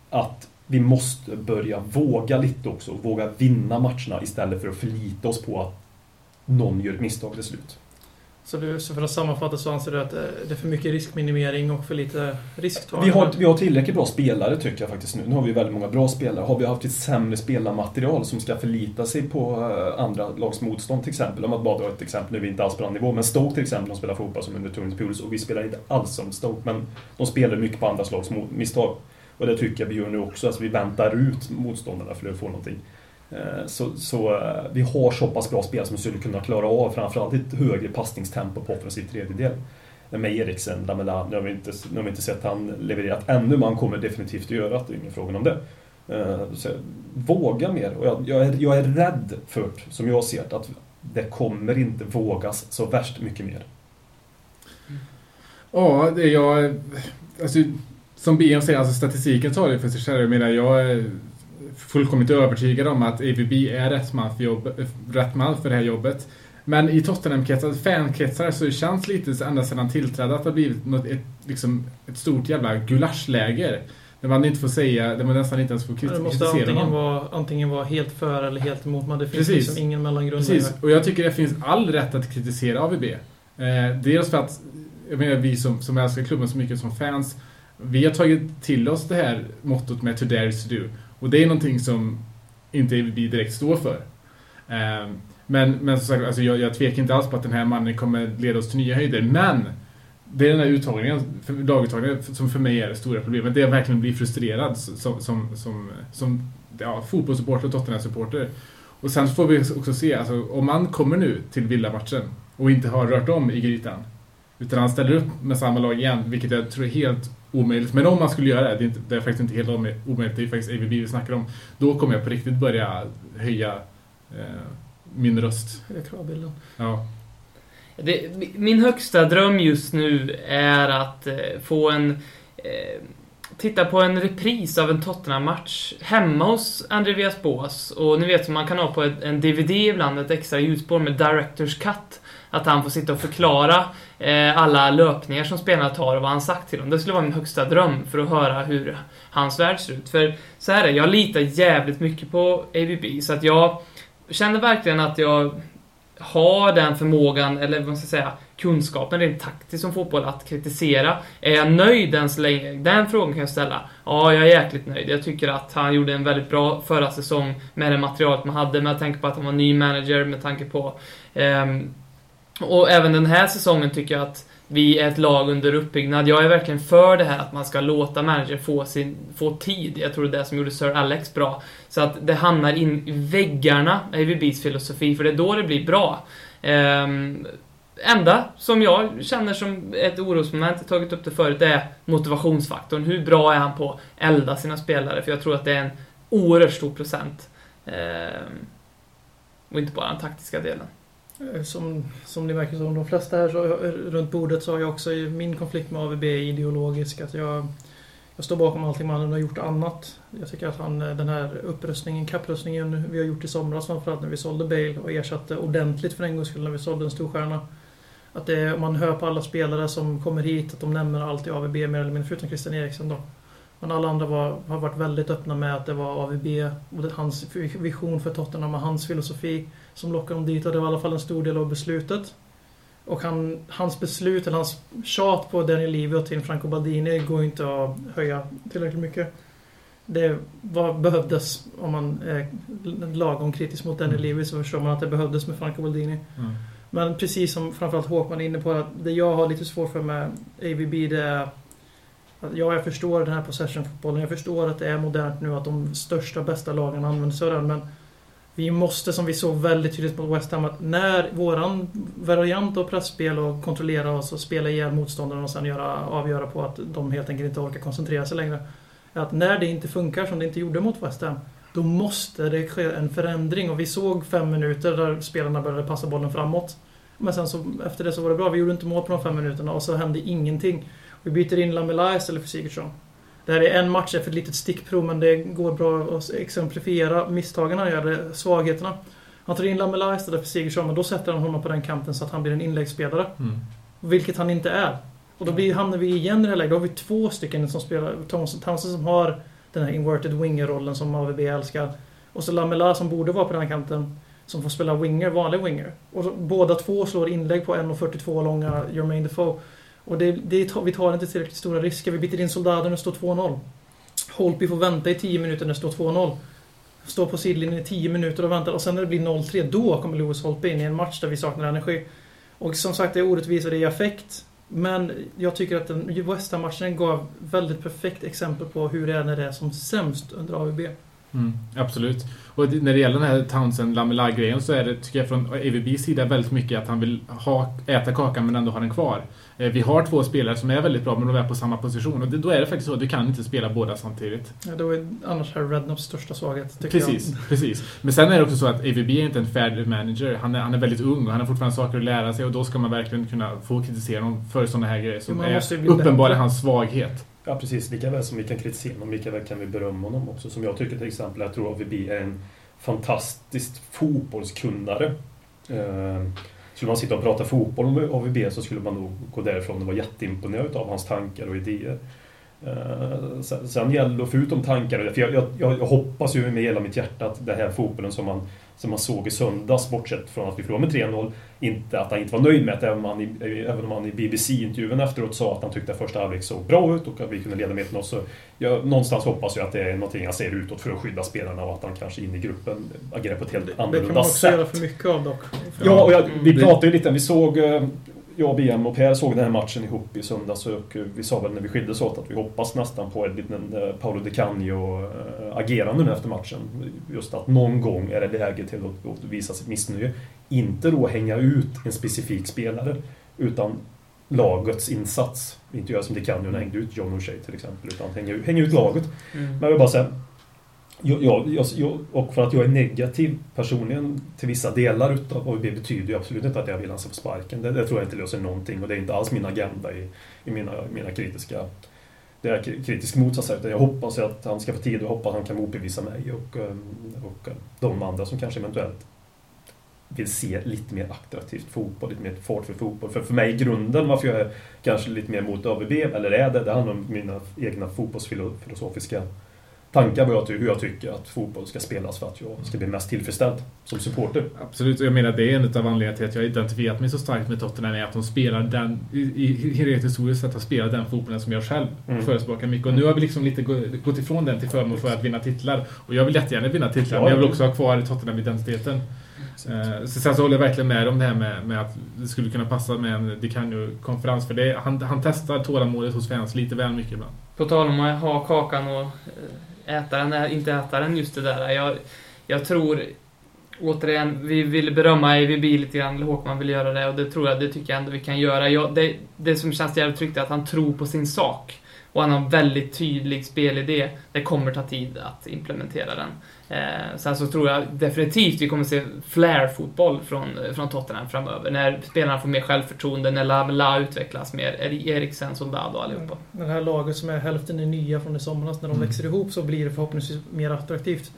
att vi måste börja våga lite också, våga vinna matcherna istället för att förlita oss på att någon gör ett misstag till slut. Så, du, så för att sammanfatta så anser du att eh, det är för mycket riskminimering och för lite risktagande? Vi har, vi har tillräckligt bra spelare tycker jag faktiskt nu. Nu har vi väldigt många bra spelare. Har vi haft ett sämre spelarmaterial som ska förlita sig på eh, andra lags motstånd till exempel. Om man bara drar ett exempel, nu är vi inte alls på den nivån, men Stoke till exempel, de spelar fotboll som under Tunis Pulis och vi spelar inte alls som Stoke, men de spelar mycket på andra slags misstag. Och det tycker jag vi gör nu också, alltså vi väntar ut motståndarna för att få någonting. Eh, så, så eh, vi har så pass bra spelare som skulle kunna klara av framförallt ett högre passningstempo på offensiv tredjedel. Med Eriksen, Lamela, nu har vi inte, nu har vi inte sett han levererat ännu, men han kommer definitivt att göra det, det är ingen fråga om det. Eh, så, våga mer, och jag, jag, är, jag är rädd för, som jag ser det, att det kommer inte vågas så värst mycket mer. Ja, det är jag... Alltså, som BM säger, alltså statistiken talar ju för sig själv. Jag menar, jag är fullkomligt övertygad om att AVB är rätt man för, jobb, rätt man för det här jobbet. Men i Tottenham-kretsar, fankretsar, så känns det lite ända sedan han tillträdde att det har blivit något, ett, liksom, ett stort jävla gulaschläger. Där man inte får säga, där man nästan inte ens får Det kritisera måste antingen någon. vara, antingen vara helt för eller helt emot, men det finns Precis. liksom ingen mellangrund. Precis, och jag tycker det finns all rätt att kritisera AVB. Eh, dels för att, jag menar vi som, som älskar klubben så mycket som fans, vi har tagit till oss det här mottot med to dare is to do. Och det är någonting som inte vi direkt står för. Ehm, men, men som sagt, alltså jag, jag tvekar inte alls på att den här mannen kommer leda oss till nya höjder. Men det är den här uttagningen, laguttagningen, som för mig är det stora problemet. Det är att verkligen bli frustrerad som, som, som, som ja, fotbollssupporter och Tottenham-supporter. Och sen får vi också se, alltså, om man kommer nu till villamatchen och inte har rört om i grytan. Utan han ställer upp med samma lag igen, vilket jag tror är helt omöjligt. Men om man skulle göra det, det är, inte, det är faktiskt inte helt om- omöjligt, det är faktiskt AVB vi snackar om. Då kommer jag på riktigt börja höja eh, min röst. Det är kravbilden. Ja. Det, min högsta dröm just nu är att eh, få en... Eh, titta på en repris av en Tottenham-match hemma hos André Villas-Boas. Och ni vet som man kan ha på ett, en DVD ibland, ett extra ljusspår med Directors Cut. Att han får sitta och förklara eh, alla löpningar som spelarna tar och vad han sagt till dem. Det skulle vara min högsta dröm för att höra hur hans värld ser ut. För så här är det, jag litar jävligt mycket på ABB så att jag känner verkligen att jag har den förmågan, eller vad man ska säga, kunskapen rent taktiskt som fotboll att kritisera. Är jag nöjd än så länge? Den frågan kan jag ställa. Ja, jag är jäkligt nöjd. Jag tycker att han gjorde en väldigt bra förra säsong med det materialet man hade, med tanke på att han var ny manager, med tanke på... ehm, och även den här säsongen tycker jag att vi är ett lag under uppbyggnad. Jag är verkligen för det här att man ska låta manager få, sin, få tid. Jag tror det är det som gjorde Sir Alex bra. Så att det hamnar in i väggarna, AVBs filosofi, för det är då det blir bra. Um, enda som jag känner som ett orosmoment, jag har tagit upp det förut, det är motivationsfaktorn. Hur bra är han på att elda sina spelare? För jag tror att det är en oerhört stor procent. Um, och inte bara den taktiska delen. Eh, som, som ni märker, som de flesta här så, eh, runt bordet så har jag också min konflikt med AVB är ideologisk. Att jag, jag står bakom allting mannen har gjort annat. Jag tycker att han, eh, den här upprustningen, kapprustningen vi har gjort i somras framförallt när vi sålde Bale och ersatte ordentligt för en gångs skull när vi sålde en storstjärna. Att det, man hör på alla spelare som kommer hit att de nämner alltid AVB mer eller mindre, förutom Christian Eriksen då. Men alla andra var, har varit väldigt öppna med att det var AVB och det, hans vision för Tottenham och hans filosofi som lockade dem dit och det var i alla fall en stor del av beslutet. Och han, hans beslut, eller hans tjat på Daniel Levy och till Franco Baldini går inte att höja tillräckligt mycket. Det var, behövdes, om man är lagom kritisk mot Daniel Levy så förstår man att det behövdes med Franco Baldini. Mm. Men precis som framförallt Håkman är inne på, att det jag har lite svårt för med AVB det är att ja, jag förstår den här possession-fotbollen. Jag förstår att det är modernt nu att de största, bästa lagen använder sig av den. Men vi måste, som vi såg väldigt tydligt mot West Ham, att när våran variant av pressspel och kontrollera oss och spela ihjäl motståndaren och sen göra, avgöra på att de helt enkelt inte orkar koncentrera sig längre. Att när det inte funkar som det inte gjorde mot West Ham, då måste det ske en förändring. Och vi såg fem minuter där spelarna började passa bollen framåt. Men sen så, efter det så var det bra. Vi gjorde inte mål på de fem minuterna och så hände ingenting. Vi byter in Lamela istället för Sigurdsson. Det här är en match för ett litet stickprov men det går bra att exemplifiera misstagen han gör, svagheterna. Han tar in Lamela istället för Sigurdsson men då sätter han honom på den kanten så att han blir en inläggsspelare. Mm. Vilket han inte är. Och då blir, hamnar vi igen i det här läget. Då har vi två stycken som spelar. Townsend, Townsend som har den här inverted winger-rollen som AVB älskar. Och så Lamela som borde vara på den här kanten. Som får spela winger, vanlig winger. Och så, båda två slår inlägg på 1.42 långa Jermaine Defoe. Och det, det, vi tar inte tillräckligt stora risker. Vi byter in soldater när det står 2-0. Holpi får vänta i 10 minuter när det står 2-0. Står på sidlinjen i 10 minuter och väntar och sen när det blir 0-3 då kommer Lewis Holpi in i en match där vi saknar energi. Och som sagt, det är orättvist och det är affekt. Men jag tycker att den West Ham-matchen gav väldigt perfekt exempel på hur det är när det är som sämst under AVB. Mm, absolut. Och när det gäller den här Townsend Lamela-grejen så är det, tycker jag, från AVBs sida väldigt mycket att han vill ha, äta kakan men ändå ha den kvar. Eh, Vi har två spelare som är väldigt bra men de är på samma position och det, då är det faktiskt så att du kan inte spela båda samtidigt. Ja, var ju annars här Redknaps största svaghet, tycker Precis, jag. precis. Men sen är det också så att AVB är inte en färdig manager. Han är, han är väldigt ung och han har fortfarande saker att lära sig och då ska man verkligen kunna få kritisera honom för sådana här grejer som är uppenbarligen hans svaghet. Ja, precis. Lika väl som vi kan kritisera honom, lika väl kan vi berömma honom också. Som jag tycker till exempel, jag tror AVB är en fantastisk fotbollskunnare. Eh, skulle man sitta och prata fotboll med AVB så skulle man nog gå därifrån och vara jätteimponerad av hans tankar och idéer. Eh, sen, sen gäller det att få ut de tankarna. För jag, jag, jag jag hoppas ju med hela mitt hjärta att den här fotbollen som man, som man såg i söndags, bortsett från att vi förlorade med 3-0, inte, att han inte var nöjd med det, även om han i, även om han i BBC-intervjun efteråt sa att han tyckte att första halvlek såg bra ut och att vi kunde leda med 1-0. Så jag, någonstans hoppas jag att det är någonting han ser utåt för att skydda spelarna och att han kanske in i gruppen agerar på ett helt Det kan annorlunda man också sätt. göra för mycket av dock. Ja, och jag, vi Det- pratade ju lite, vi såg, eh, jag, BM och Per såg den här matchen ihop i söndags och eh, vi sa väl när vi skildes åt att vi hoppas nästan på en liten eh, Paolo Di Canio-agerande nu efter matchen. Just att någon gång är det läge till att, att visa sitt missnöje. Inte då hänga ut en specifik spelare, utan lagets insats. Inte göra som Di Canio när han hängde ut John O'Shea till exempel, utan hänga, ut- hänga ut laget. Mm. Men jag vill bara säga, jag, jag, jag, och för att jag är negativ personligen till vissa delar utav AIB betyder ju absolut inte att jag vill han ska få sparken. Det, det tror jag inte löser någonting och det är inte alls min agenda i, i mina, mina kritiska det är kritisk mot så att säga. Utan Jag hoppas ju att han ska få tid och hoppas att han kan motbevisa mig och, ehm, och ehm, de andra som kanske eventuellt vill se lite mer attraktivt fotboll, lite mer fart för fotboll. För, för mig i grunden varför jag är kanske lite mer mot AVB, eller är det, det handlar om mina egna fotbollsfilosofiska tankar vad jag, hur jag tycker att fotboll ska spelas för att jag ska bli mest tillfredsställd som supporter. Absolut, och jag menar det är en av anledningarna till att jag har identifierat mig så starkt med Tottenham är att de spelar den, i, i, rent historiskt sett, har spelat den fotbollen som jag själv Mm. förespråkar mycket. Och nu har vi liksom lite gå- gått ifrån den till förmån för att vinna titlar. Och jag vill jättegärna vinna titlar, Ja. men jag vill också ha kvar Tottenham-identiteten. Eh, så sen så håller jag verkligen med om det här med, med att det skulle kunna passa med en Dicanio-konferens. För det, han, han testar tålamodet hos fans lite väl mycket ibland. På tal om att ha kakan och äta den, eller inte äta den, just det där. Jag, jag tror, återigen, vi vill berömma EVB lite grann, eller Håkman vill göra det, och det tror jag, det tycker jag ändå vi kan göra. Jag, det, det som känns jävligt tryggt är att han tror på sin sak. Och han har en väldigt tydlig spelidé. Det kommer ta tid att implementera den. Eh, sen så tror jag definitivt vi kommer se flair-fotboll från, från Tottenham framöver. När spelarna får mer självförtroende, när Lamela utvecklas mer. Eri- Eriksen, Soldado allihopa. Det här laget som är hälften är nya från i somras, när de Mm. växer ihop så blir det förhoppningsvis mer attraktivt.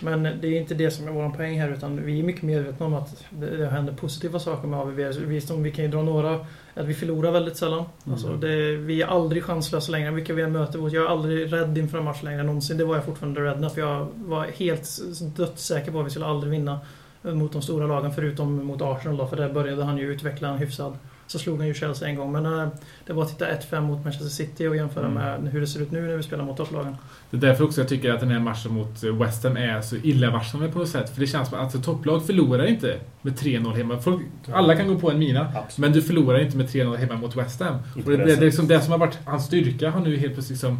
Men det är inte det som är vår poäng här, utan vi är mycket medvetna om att det, det händer positiva saker med AVB. Vi, som, vi kan ju dra några, att vi förlorar väldigt sällan. Alltså det, vi är aldrig chanslösa längre, vilka vi än möter mot. Jag är aldrig rädd inför en match längre än någonsin. Det var jag fortfarande rädd när, för jag var helt dödssäker på att vi skulle aldrig vinna mot de stora lagen, förutom mot Arsenal då, för där började han ju utveckla en hyfsad så slog han ju Chelsea en gång. Men eh, det var att titta 1-5 mot Manchester City och jämföra Mm. med hur det ser ut nu när vi spelar mot topplagen. Det är därför också jag tycker att den här matchen mot West Ham är så illavarslande på något sätt. För det känns som att alltså, topplag förlorar inte med 3-0 hemma. Folk, alla kan gå på en mina. Absolut. Men du förlorar inte med 3-0 hemma mot West Ham. Inte Och det, det, det liksom det som har varit hans styrka har nu helt plötsligt som...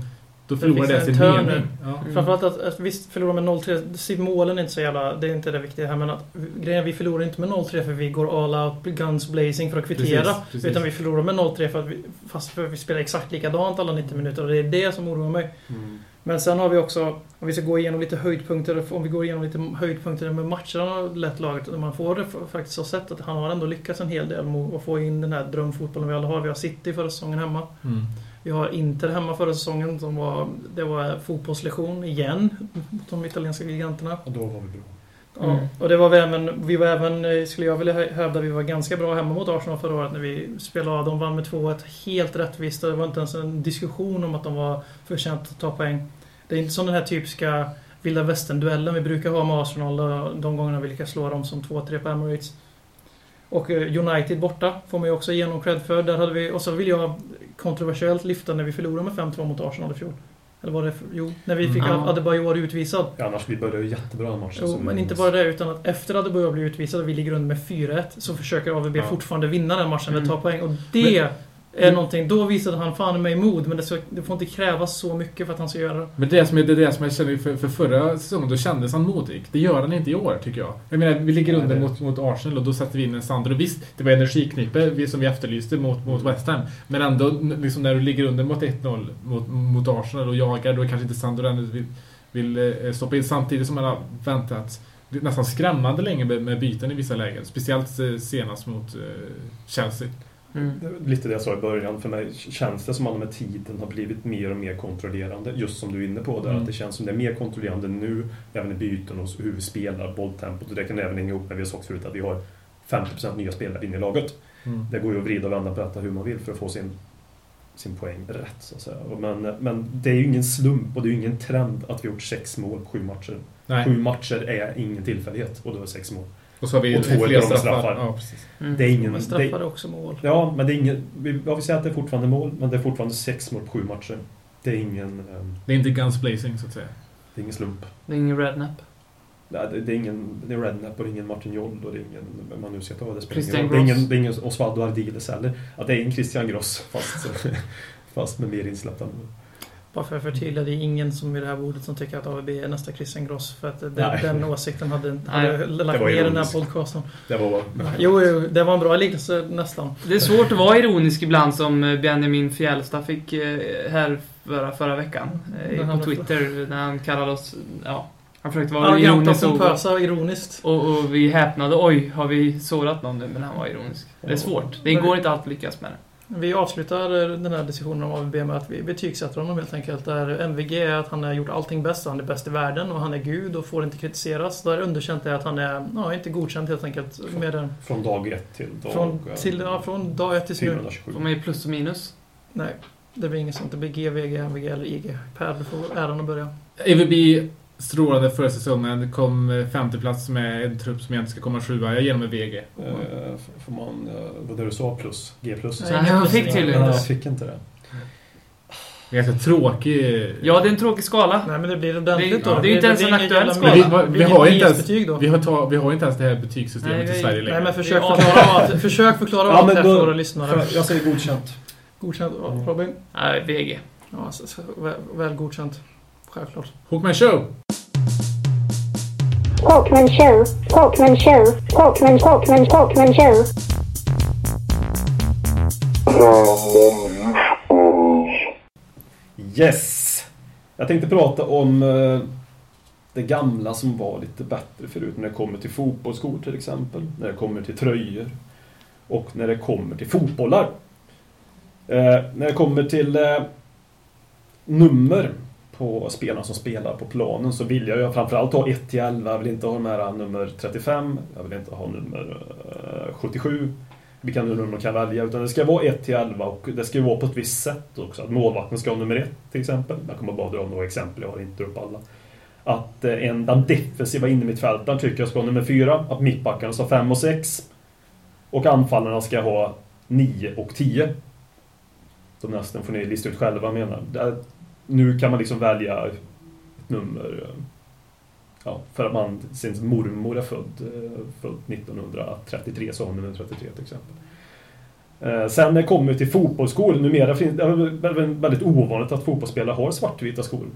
Då förlorar det en sin mening. Ja. Mm. Framförallt att, att visst förlora med 0-3, se, målen är inte så jävla, det är inte det viktiga här men att grejen vi förlorar inte med 0-3 för vi går all out, guns blazing för att kvittera. Precis, precis. Utan vi förlorar med 0-3 för att vi, fast för att vi spelar exakt likadant alla 90 minuter och det är det som oroar mig. Mm. Men sen har vi också, om vi ska gå igenom lite höjdpunkter, om vi går igenom lite höjdpunkter med matcherna lett laget, och man får det faktiskt ha sett att han har ändå lyckats en hel del med att få in den här drömfotbollen vi alla har. Vi har City förra säsongen hemma. Mm. Vi har Inter hemma förra säsongen som var, det var fotbollslektion igen mot de italienska giganterna. Och då var vi bra. Ja, Mm. och det var vi även, vi var även, eh, skulle jag vilja hä- hävda, vi var ganska bra hemma mot Arsenal förra året när vi spelade av. De vann med 2-1 helt rättvist och det var inte ens en diskussion om att de var förtjänta att ta poäng. Det är inte som den här typiska vilda västern-duellen vi brukar ha med Arsenal de gångerna vi lyckas slå dem som 2-3 på Emirates. Och eh, United borta får man ju också ge någon cred för. Där hade vi, och så vill jag kontroversiellt lyfta när vi förlorade med 5-2 mot Arsenal i fjol. Eller var det... Jo, när vi fick Mm. Adebayor utvisad. Ja, annars vi började ju jättebra den matchen. Jo, men inte bara det, utan att efter Adebayor blev utvisad och vi ligger under med 4-1 så försöker AVB Ja. fortfarande vinna den matchen eller Mm. ta poäng. Och det är någonting, då visade han fan mig mod, men det, så, det får inte krävas så mycket för att han ska göra det. Men det som, är, det det som jag känner för, för förra säsongen, då kändes han modig. Det gör han inte i år, tycker jag. Jag menar, vi ligger under mot, mot Arsenal och då sätter vi in en Sandro. Visst, det var energiknippe som vi efterlyste mot, mot West Ham. Men ändå, liksom när du ligger under mot 1-0 mot, mot Arsenal och jagar, då kanske inte Sandro ännu vill, vill eh, stoppa in. Samtidigt som man har väntat nästan skrämmande länge med, med byten i vissa lägen. Speciellt eh, senast mot eh, Chelsea. Mm. Lite det jag sa i början, för mig känns det som att man med tiden har blivit mer och mer kontrollerande. Just som du är inne på där, Mm. att det känns som det är mer kontrollerande nu, även i byten och hur vi spelar, bolltempot. Och det kan även hänga ihop med, vi har sagt förut, att vi har 50% nya spelare inne i laget. Mm. Det går ju att vrida och vända på detta hur man vill för att få sin, sin poäng rätt. Så att säga. Men, men det är ju ingen slump och det är ju ingen trend att vi har gjort sex mål på sju matcher. Nej. Sju matcher är ingen tillfällighet och då är sex mål. Och så har vi Och två flera straffar. straffar. Ja, precis. Mm. Det är ingen... Men Det, straffar är också mål. ja, men det är ingen... Vi, ja, vi säger att det är fortfarande mål, men det är fortfarande sex mål på sju matcher. Det är ingen... ehm, Det är inte guns blazing, så att säga. Det är ingen slump. Det är ingen rednap. Nej, det, det är ingen... Det är Rednap och det är ingen Martin Joll och det är ingen... Vem man nu ska ta det spelar Christian ingen. Det är ingen, det är ingen Osvaldo Ardiles heller. Att det är en Christian Gross, fast, fast med mer insläppta mål. Bara för att förtydliga, det är ingen som i det här bordet som tycker att AVB är nästa Christian Gross. För att den, den åsikten hade, hade lagt ner den här podcasten. Det var... Jo, jo, det var en bra liknelse nästan. Det är svårt att vara ironisk ibland som eh, Benjamin Fjällstad fick eh, här förra, förra veckan. Eh, han- på Twitter när han kallade oss... Ja, han försökte vara Arroganta ironisk och, pompösa, ironiskt. och, och vi häpnade. Oj, har vi sårat någon nu? Men han var ironisk. Det är svårt. Det går inte alltid att lyckas med det. Vi avslutar den här diskussionen om AVB med att vi betygsätter honom helt enkelt. Där MVG är att han har gjort allting bäst. Han är bäst i världen och han är gud och får inte kritiseras. Där underkänt är att han är, ja, inte godkänd helt enkelt. Med den, Från dag ett till dag... från, till, ja, från dag ett till nu. 427. Får man ge plus och minus. Nej, det blir inget sånt. Det blir G, VG, MVG eller IG. Per, du får äran att börja. EVB strålade förra säsongen. Kom eh, femte plats med en trupp som egentligen ska komma sjua. Jag ger dem en VG. Eh, får man... eh, Vad det du sa? Plus? G plus? Nej, Så inget jag fick tydligen plus. jag fick inte det. Ganska tråkig... Ja, det är en tråkig skala. Nej, men det blir ordentligt Det- då. det är inte ens en aktuell skala. Vi, vi, vi, har inte ens, vi, har ta, vi har inte ens det här betygssystemet Nej, i Sverige längre. Nej, men försök Det är förklara försök förklara Ja, men det är då- för våra lyssnare. Jag säger godkänt. Godkänt. Ja, Robin? Nej, VG. Ja, så, så, väl, väl godkänt. Självklart. Hookman Show! Talkman show, Talkman show, Talkman, Talkman, Talkman show. Yes! Jag tänkte prata om eh, det gamla som var lite bättre förut när det kommer till fotbollsskor till exempel. När det kommer till tröjor. Och när det kommer till fotbollar. Eh, när det kommer till eh, nummer på spelarna som spelar på planen så vill jag ju framförallt ha 1 till 11. Jag vill inte ha de här äh, nummer 35. Jag vill inte ha nummer 77. Vilka nummer man kan välja. Utan det ska vara 1 till 11 och det ska ju vara på ett visst sätt också. Att målvakten ska ha nummer 1 till exempel. Jag kommer bara dra några exempel, jag har inte upp alla. Att äh, en, den defensiva innermittfältaren tycker jag ska ha nummer 4. Att mittbackarna ska ha 5 och 6. Och anfallarna ska ha 9 och 10. De nästan får ni lista ut själva menar. Nu kan man liksom välja ett nummer ja, för att man, sin mormor är född, eh, född 1933 så har hon nummer 33 till exempel. Eh, sen när det kommer till fotbollsskor, numera finns det är väldigt ovanligt att fotbollsspelare har svartvita skor.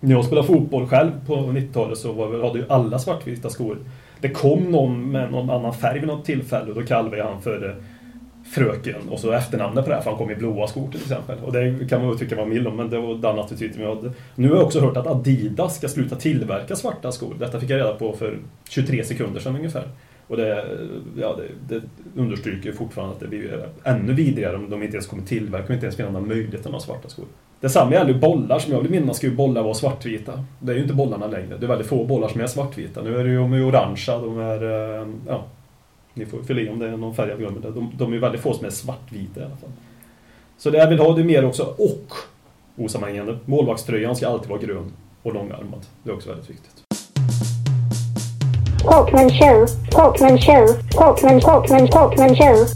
När jag spelade fotboll själv på 90-talet så var, hade ju alla svartvita skor. Det kom någon med någon annan färg vid något tillfälle och då kallade jag han för eh, fröken och så efternamnet på det här för han kom i blåa skor till exempel. Och det kan man väl tycka var mild om men det var den attityden vi hade. Nu har jag också hört att Adidas ska sluta tillverka svarta skor. Detta fick jag reda på för 23 sekunder sedan ungefär. Och det, ja, det, det understryker fortfarande att det blir ännu vidrigare om de inte ens kommer tillverka och inte ens finna möjligheten möjlighet att ha svarta skor. Detsamma gäller ju bollar, som jag vill minnas ska ju bollar vara svartvita. Det är ju inte bollarna längre. Det är väldigt få bollar som är svartvita. Nu är det ju, de är ju orangea, de är... Eh, ja, ni får fylla i om det är någon färg jag glömmer. De, de är ju väldigt få som är svartvita i alla fall. Så det jag vill ha det är mer också, och osammanhängande. Målvaktströjan ska alltid vara grön och långärmad. Det är också väldigt viktigt. Talkman show, Talkman show, Talkman, Talkman, Talkman show.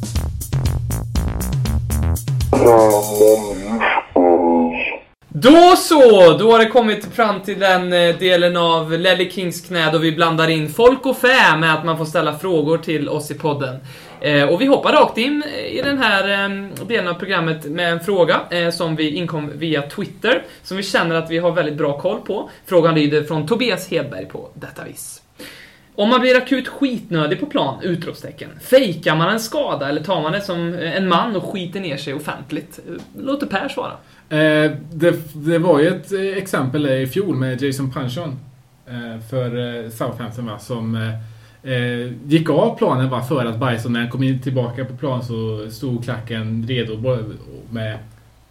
Då så! Då har det kommit fram till den eh, delen av Lelly Kings knä då vi blandar in folk och fä med att man får ställa frågor till oss i podden. Eh, och vi hoppar rakt in eh, i den här delen av programmet med en fråga som vi inkom via Twitter, som vi känner att vi har väldigt bra koll på. Frågan lyder från Tobias Hedberg på detta vis. Om man blir akut skitnödig på plan! Utropstecken. Fejkar man en skada eller tar man det som en man och skiter ner sig offentligt? Låter Per svara. Eh, det, det var ju ett eh, exempel i fjol med Jason Punchon eh, för Southampton va, som gick av planen bara för att Bison när han kom in tillbaka på plan så stod klacken redo med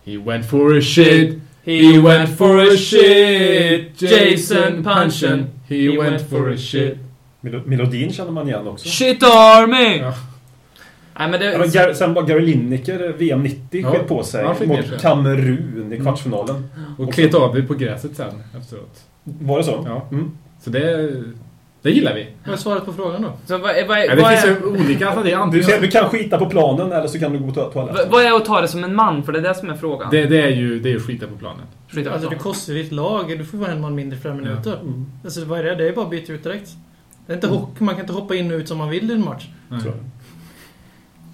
He went for a shit He went for a shit Jason Punchon He went for a shit Melo- Melodin känner man igen också. Shit Army! Ja. Nej men det... Ja, men Gar- sen var Gary Lineker VM 90 Ja. på sig Ja, mot. Kamerun i kvartsfinalen. Och klet av det på gräset sen efteråt. Var det så? Ja. Mm. Så det, det gillar vi. Vad är svaret på frågan då? Så vad, är- vad, är- Ja, det vad, finns är, ju olika alternativ. Du, ser, du kan skita på planen eller så kan du gå på toaletten. vad är att ta det som en man? För det är det som är frågan. det, det är ju det är ju skita på planen. Skit i Alltså det vad kostar ju ditt lag. Du får vara en man mindre i flera minuter. Mm. Alltså vad är det? Det är bara att byta ut direkt. Det är inte hockey. Man kan inte hoppa in och ut som man vill i en match. Nej.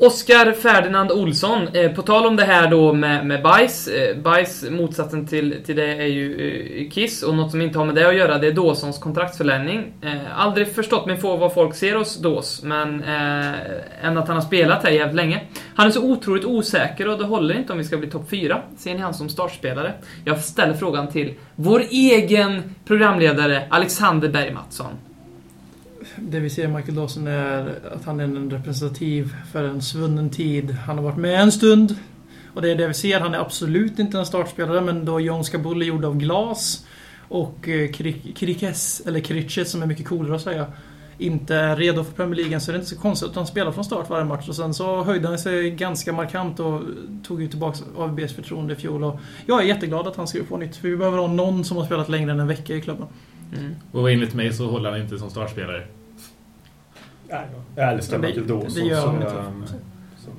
Oskar Ferdinand Olsson, eh, på tal om det här då med, med bajs. Eh, bajs, motsatsen till, till det är ju eh, Kiss och något som inte har med det att göra, det är Dawsons kontraktsförlängning. Eh, aldrig förstått mig få vad folk ser hos Dawes, men eh, än att han har spelat här jävligt länge. Han är så otroligt osäker och det håller inte om vi ska bli topp 4. Ser ni han som startspelare? Jag ställer frågan till vår egen programledare Alexander Berg Mattsson det vi ser i Michael Dawson är att han är en representativ för en svunnen tid. Han har varit med en stund. Och det är det vi ser. Han är absolut inte en startspelare, men då John Skabull är gjord av glas och eh, Krikes, eller Kriches som är mycket coolare att säga, inte är redo för Premier League så är det inte så konstigt att han spelar från start varje match. Och sen så höjde han sig ganska markant och tog ju tillbaka AVBs förtroende i fjol. Och jag är jätteglad att han skriver på nytt, för vi behöver ha någon som har spelat längre än en vecka i klubben. Mm. Och enligt mig så håller han inte som startspelare. Nej, jag älskar Det- Michael Dawson. det inte. ehm, så-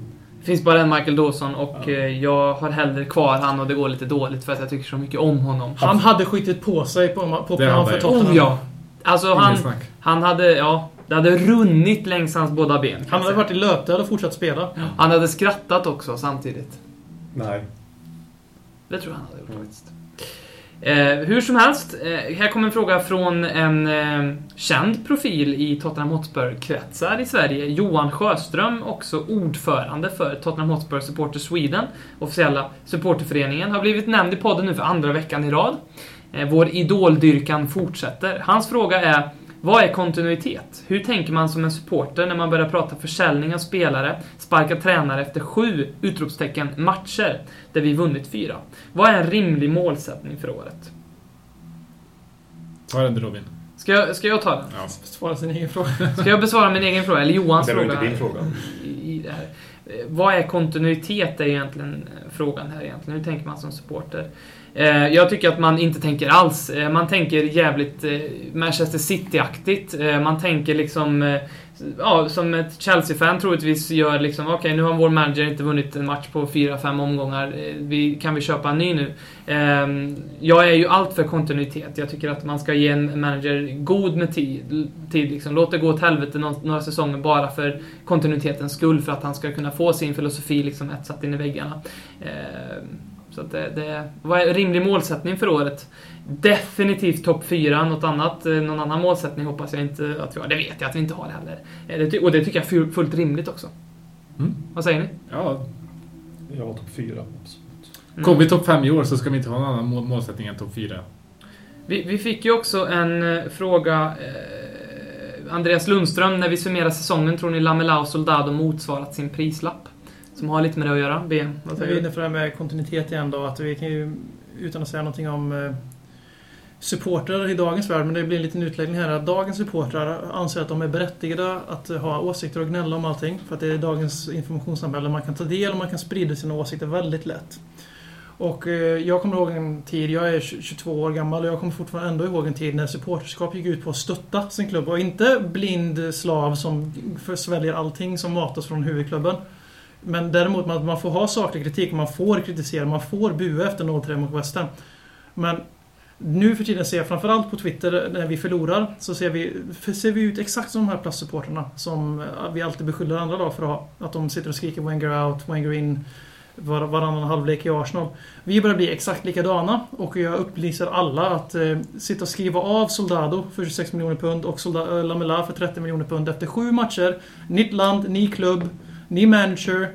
Det finns bara en Michael Dawson och Ja. eh, jag har hellre kvar han och det går lite dåligt för att jag tycker så mycket om honom. Han hade skitit på sig på, på plan hade för jag. Tottenham. Oh ja! Alltså han, han hade, ja, det hade runnit längs hans båda ben. Han jag hade varit i löpdöd och fortsatt spela. Han hade skrattat också samtidigt. Nej. Det tror jag han hade gjort Mm. faktiskt. Eh, hur som helst, eh, här kommer en fråga från en eh, känd profil i Tottenham Hotspur-kretsar i Sverige. Johan Sjöström, också ordförande för Tottenham Hotspur Supporter Sweden, officiella supporterföreningen, har blivit nämnd i podden nu för andra veckan i rad. Eh, vår idoldyrkan fortsätter. Hans fråga är vad är kontinuitet? Hur tänker man som en supporter när man börjar prata försäljning av spelare, sparka tränare efter sju utropstecken matcher där vi vunnit fyra? Vad är en rimlig målsättning för året? Ta den Robin. Ska jag, ska jag ta den? Ja. Svara sin egen fråga. Ska jag besvara min egen fråga, eller Johans Det var fråga? inte din fråga. I, i det här. Eh, vad är kontinuitet är egentligen eh, frågan här egentligen. Hur tänker man som supporter? Eh, jag tycker att man inte tänker alls. Man tänker jävligt Manchester City-aktigt. Man tänker liksom Ja, som ett Chelsea-fan troligtvis gör liksom Okej, nu har vår manager inte vunnit en match på 4-5 omgångar. Eh, vi, kan vi köpa en ny nu? Um, Jag är ju allt för kontinuitet. Jag tycker att man ska ge en manager god med tid. tid liksom. Låt det gå åt helvete några, några säsonger bara för kontinuitetens skull. För att han ska kunna få sin filosofi liksom etsat in i väggarna. Eh, Så att det, det, vad är rimlig målsättning för året? Definitivt topp 4. Något annat, eh, någon annan målsättning hoppas jag inte att vi har. Det vet jag att vi inte har heller. Eh, och det tycker jag är fu- fullt rimligt också. Mm. Vad säger ni? Ja, Jag var topp fyra. absolut. Mm. Kommer vi topp 5 i år så ska vi inte ha någon annan mål- målsättning än topp 4. Vi, vi fick ju också en eh, fråga eh, Andreas Lundström, när vi summerar säsongen, tror ni Lamela och Soldado motsvarat sin prislapp? Som har lite med det att göra. BM, vad Vi är inne på det här med kontinuitet igen då. Att vi kan ju, utan att säga någonting om eh, supportrar i dagens värld, men det blir en liten utläggning här. Att dagens supportrar anser att de är berättigade att ha åsikter och gnälla om allting. För att det är dagens informationssamhälle. Man kan ta del och man kan sprida sina åsikter väldigt lätt. Och eh, jag kommer ihåg en tid, jag är 22 år gammal och jag kommer fortfarande ändå ihåg en tid när supporterskap gick ut på att stötta sin klubb. Och inte blind slav som sväljer allting som matas från huvudklubben. Men däremot att man får ha saklig kritik, man får kritisera, man får bua efter 0-3 mot West Ham. Men nu för tiden ser jag framförallt på Twitter när vi förlorar så ser vi, ser vi ut exakt som de här plastsupporterna som vi alltid beskyller andra lag för att ha. Att de sitter och skriker Wenger out, Wenger in var, varannan halvlek i Arsenal. Vi börjar bli exakt likadana och jag upplyser alla att eh, sitta och skriva av Soldado för 26 miljoner pund och Solda- eh, Lamela för 30 miljoner pund efter sju matcher. Nytt land, ny klubb, ny manager.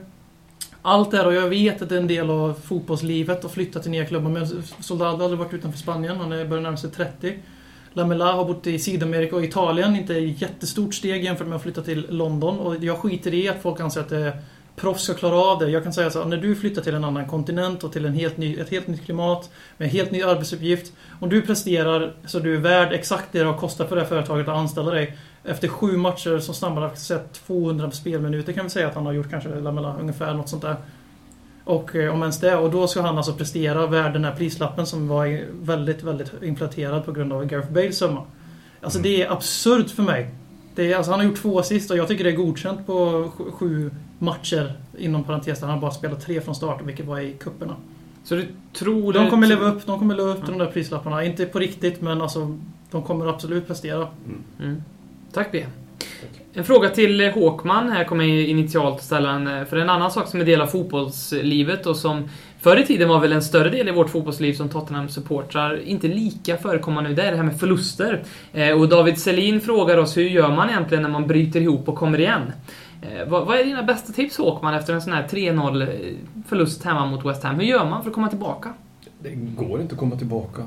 Allt det här och jag vet att det är en del av fotbollslivet att flytta till nya klubbar. Men Soldado har aldrig varit utanför Spanien. Han börjar närma sig 30. Lamela har bott i Sydamerika och Italien. Inte ett jättestort steg jämfört med att flytta till London. Och jag skiter i att folk anser att det är proffs ska klara av det. Jag kan säga så här, när du flyttar till en annan kontinent och till en helt ny, ett helt nytt klimat med en helt ny arbetsuppgift. Om du presterar så du är värd exakt det det har kostat för det här företaget att anställa dig. Efter sju matcher som snabbare har sett 200 spelminuter kan vi säga att han har gjort kanske Lamela, ungefär något sånt där. Och eh, om ens det. Och då ska han alltså prestera värd den här prislappen som var väldigt, väldigt inflaterad på grund av Gareth Bales summa. Alltså det är absurt för mig. Det är, alltså, han har gjort två assist och jag tycker det är godkänt på sju, matcher. Inom parentes där han bara spelat tre från start, vilket var i kupperna. Så du tror... De kommer leva upp, de kommer leva upp till de där prislapparna. Inte på riktigt, men alltså de kommer absolut prestera. Mm. Tack B. En fråga till eh, Håkman. Här kommer jag initialt ställa en... Eh, för en annan sak som är del av fotbollslivet och som förr i tiden var väl en större del i vårt fotbollsliv som Tottenham-supportrar. Inte lika förekommande nu. Det är det här med förluster. Eh, och David Selin frågar oss hur gör man egentligen när man bryter ihop och kommer igen? Vad, vad är dina bästa tips Håkman efter en sån här 3-0 förlust hemma mot West Ham? Hur gör man för att komma tillbaka? Det går inte att komma tillbaka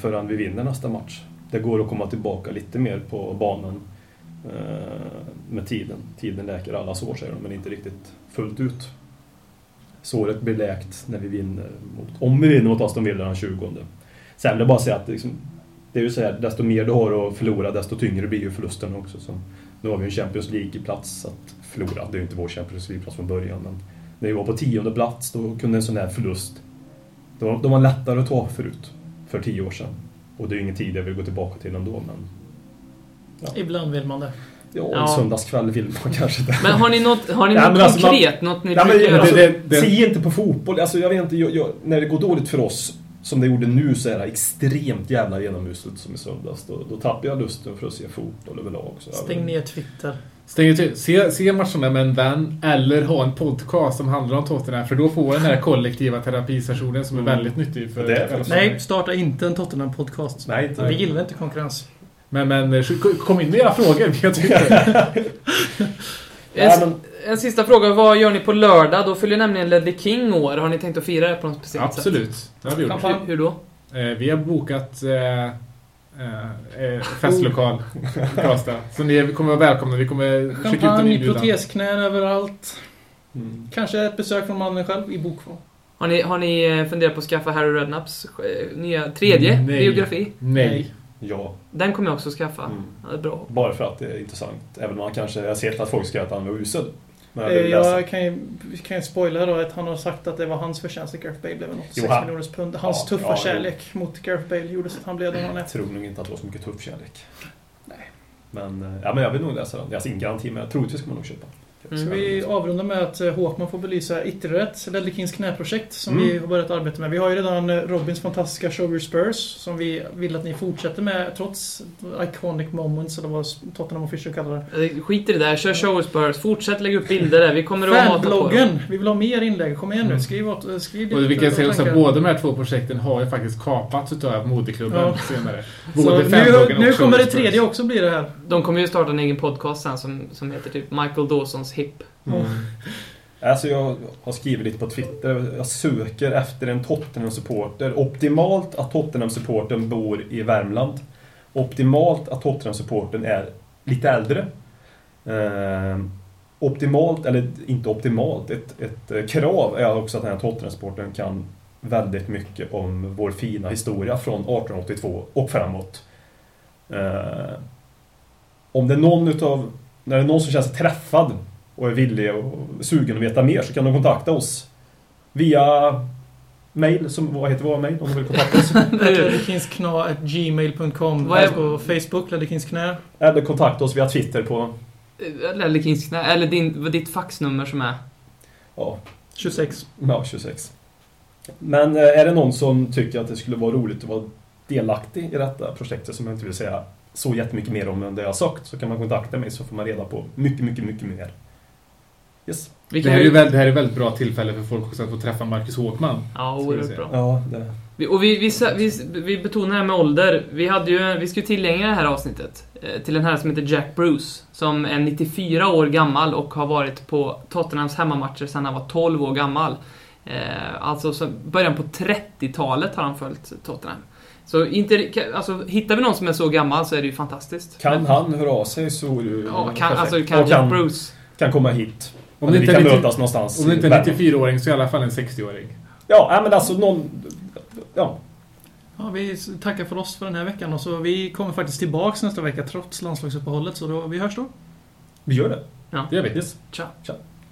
förrän vi vinner nästa match. Det går att komma tillbaka lite mer på banan eh, med tiden. Tiden läker alla sår säger de, men inte riktigt fullt ut. Såret blir läkt när vi vinner mot, om vi vinner mot Aston Villa den 20. Sen vill jag bara säga att liksom, det är ju så här, desto mer du har att förlora, desto tyngre blir ju förlusten också. Så nu har vi en Champions League-plats att förlora. Det är ju inte vår Champions League-plats från början, men när vi var på tionde plats då kunde en sån här förlust, De var, de var lättare att ta förut, för tio år sedan. Och det är ju ingen tid jag vill gå tillbaka till ändå, men Ibland vill man det. ja, en Ja. söndagskväll vill man kanske inte. Men har ni något, har ni Ja, något alltså, man- konkret? Något ni Nej, men, brukar alltså, det- det- Se inte på fotboll. Alltså, jag vet inte, jag, jag, när det går dåligt för oss, som det gjorde nu, så är det extremt jävla genomuselt som i söndags. Då, då tappar jag lusten för att se fotboll överlag. Så Stäng ner Twitter. Stäng till. Se, se matcherna med en vän eller ha en podcast som handlar om Tottenham. För då får den här kollektiva terapisessionen som är Mm. väldigt nyttig. För, Det Nej, starta inte en Tottenham-podcast. Nej, inte Vi gillar inte konkurrens. Men, men eh, kom in med era frågor. Jag tycker. En, en sista fråga. Vad gör ni på lördag? Då fyller nämligen Ledley King år. Har ni tänkt att fira det på något speciellt sätt? Absolut. Det har vi gjort. Hur, hur då? Eh, vi har bokat eh, eh, eh, festlokal Karlstad. Så ni kommer vara välkomna. Vi kommer skicka ut en Champagne, inbjudan. protesknän överallt. Mm. Kanske ett besök från mannen själv i bokform. Har ni, har ni eh, funderat på att skaffa Harry Redknapps eh, nya tredje Mm, Nej. biografi? Nej. Ja, Den kommer jag också skaffa. Mm. Ja, det är bra. bara för att det är intressant. Även om man kanske, jag har sett att folk skriver att han var usel. Jag Eh. Jag kan ju, kan ju spoila då att han har sagt att det var hans förtjänst att Gareth Bale blev en 86 Jo, han- miljoners pund. Hans Ja, tuffa ja, kärlek mot Gareth Bale gjorde så att han blev den han är. Jag tror nog inte att det var så mycket tuff kärlek. Nej. Men, eh, ja, men jag vill nog läsa den. Alltså ingen garanti, men troligtvis ska man nog köpa. Mm. Så vi avrundar med att eh, Håkman får belysa ytterligare ett Ledley Kings knäprojekt som Mm. vi har börjat arbeta med. Vi har ju redan eh, Robins fantastiska Show Your Spurs som vi vill att ni fortsätter med trots iconic moments eller vad Tottenham Official kallar det. Eh, Skit i det där. Kör show Spurs. Fortsätt lägga upp bilder där. Vi kommer att mata på dem. Vi vill ha mer inlägg. Kom igen nu. Mm. Skriv, åt, skriv Och vi kan säga att båda de här två projekten har ju faktiskt kapats utav modeklubben Ja. senare. Så Både nu, fanbloggen och nu kommer det tredje också bli det här. De kommer ju starta en egen podcast sen som, som heter typ Michael Dawsons hipp. Mm. Alltså jag har skrivit lite på Twitter. Jag söker efter en Tottenham-supporter. Optimalt att Tottenham-supporten bor i Värmland. Optimalt att Tottenham-supporten är lite äldre. Eh, optimalt, eller inte optimalt, ett, ett eh, krav är också att den här Tottenham-supporten kan väldigt mycket om vår fina historia från 1882 och framåt. Eh, om det är någon utav, när det är någon som känns träffad och är villig och sugen att veta mer så kan de kontakta oss via mail, som, vad heter vår mail om de vill kontakta oss? Är- På Facebook, Ledderkings knä. Eller kontakta oss via Twitter på Eh, Eller Kings knä. Eller din, vad ditt faxnummer som är. ja, 26. ja, 26. Men eh, är det någon som tycker att det skulle vara roligt att vara delaktig i detta projektet som jag inte vill säga så jättemycket mer om än det jag har sagt så kan man kontakta mig så får man reda på mycket, mycket, mycket mer. Yes. Vi Det kan här, är väl, det här är väldigt bra tillfälle för folk också att få träffa Marcus Håkman. Ja, oerhört bra. Ja, det... Vi- Och vi, vi, vi, vi betonar det här med ålder. Vi, hade ju, vi ska ju tillägna det här avsnittet eh, till en herre som heter Jack Bruce. Som är 94 år gammal och har varit på Tottenhams hemmamatcher sedan han var 12 år gammal. Eh, alltså så början på 30-talet har han följt Tottenham. Så inte, alltså, hittar vi någon som är så gammal så är det ju fantastiskt. Kan Men- han höra av sig så är det ju Ja, kan, perfekt. alltså kan Och Jack Bruce. kan komma hit. Om det vi inte kan är 90 mötas någonstans. Om det inte är en Värmland. 94-åring så i alla fall en 60-åring. Ja, nej, men alltså någon... Ja, Ja, vi tackar för oss för den här veckan och så vi kommer faktiskt tillbaks nästa vecka trots landslagsuppehållet så då, vi hörs då. vi gör det. Det gör vi. Yes. Tja. Tja.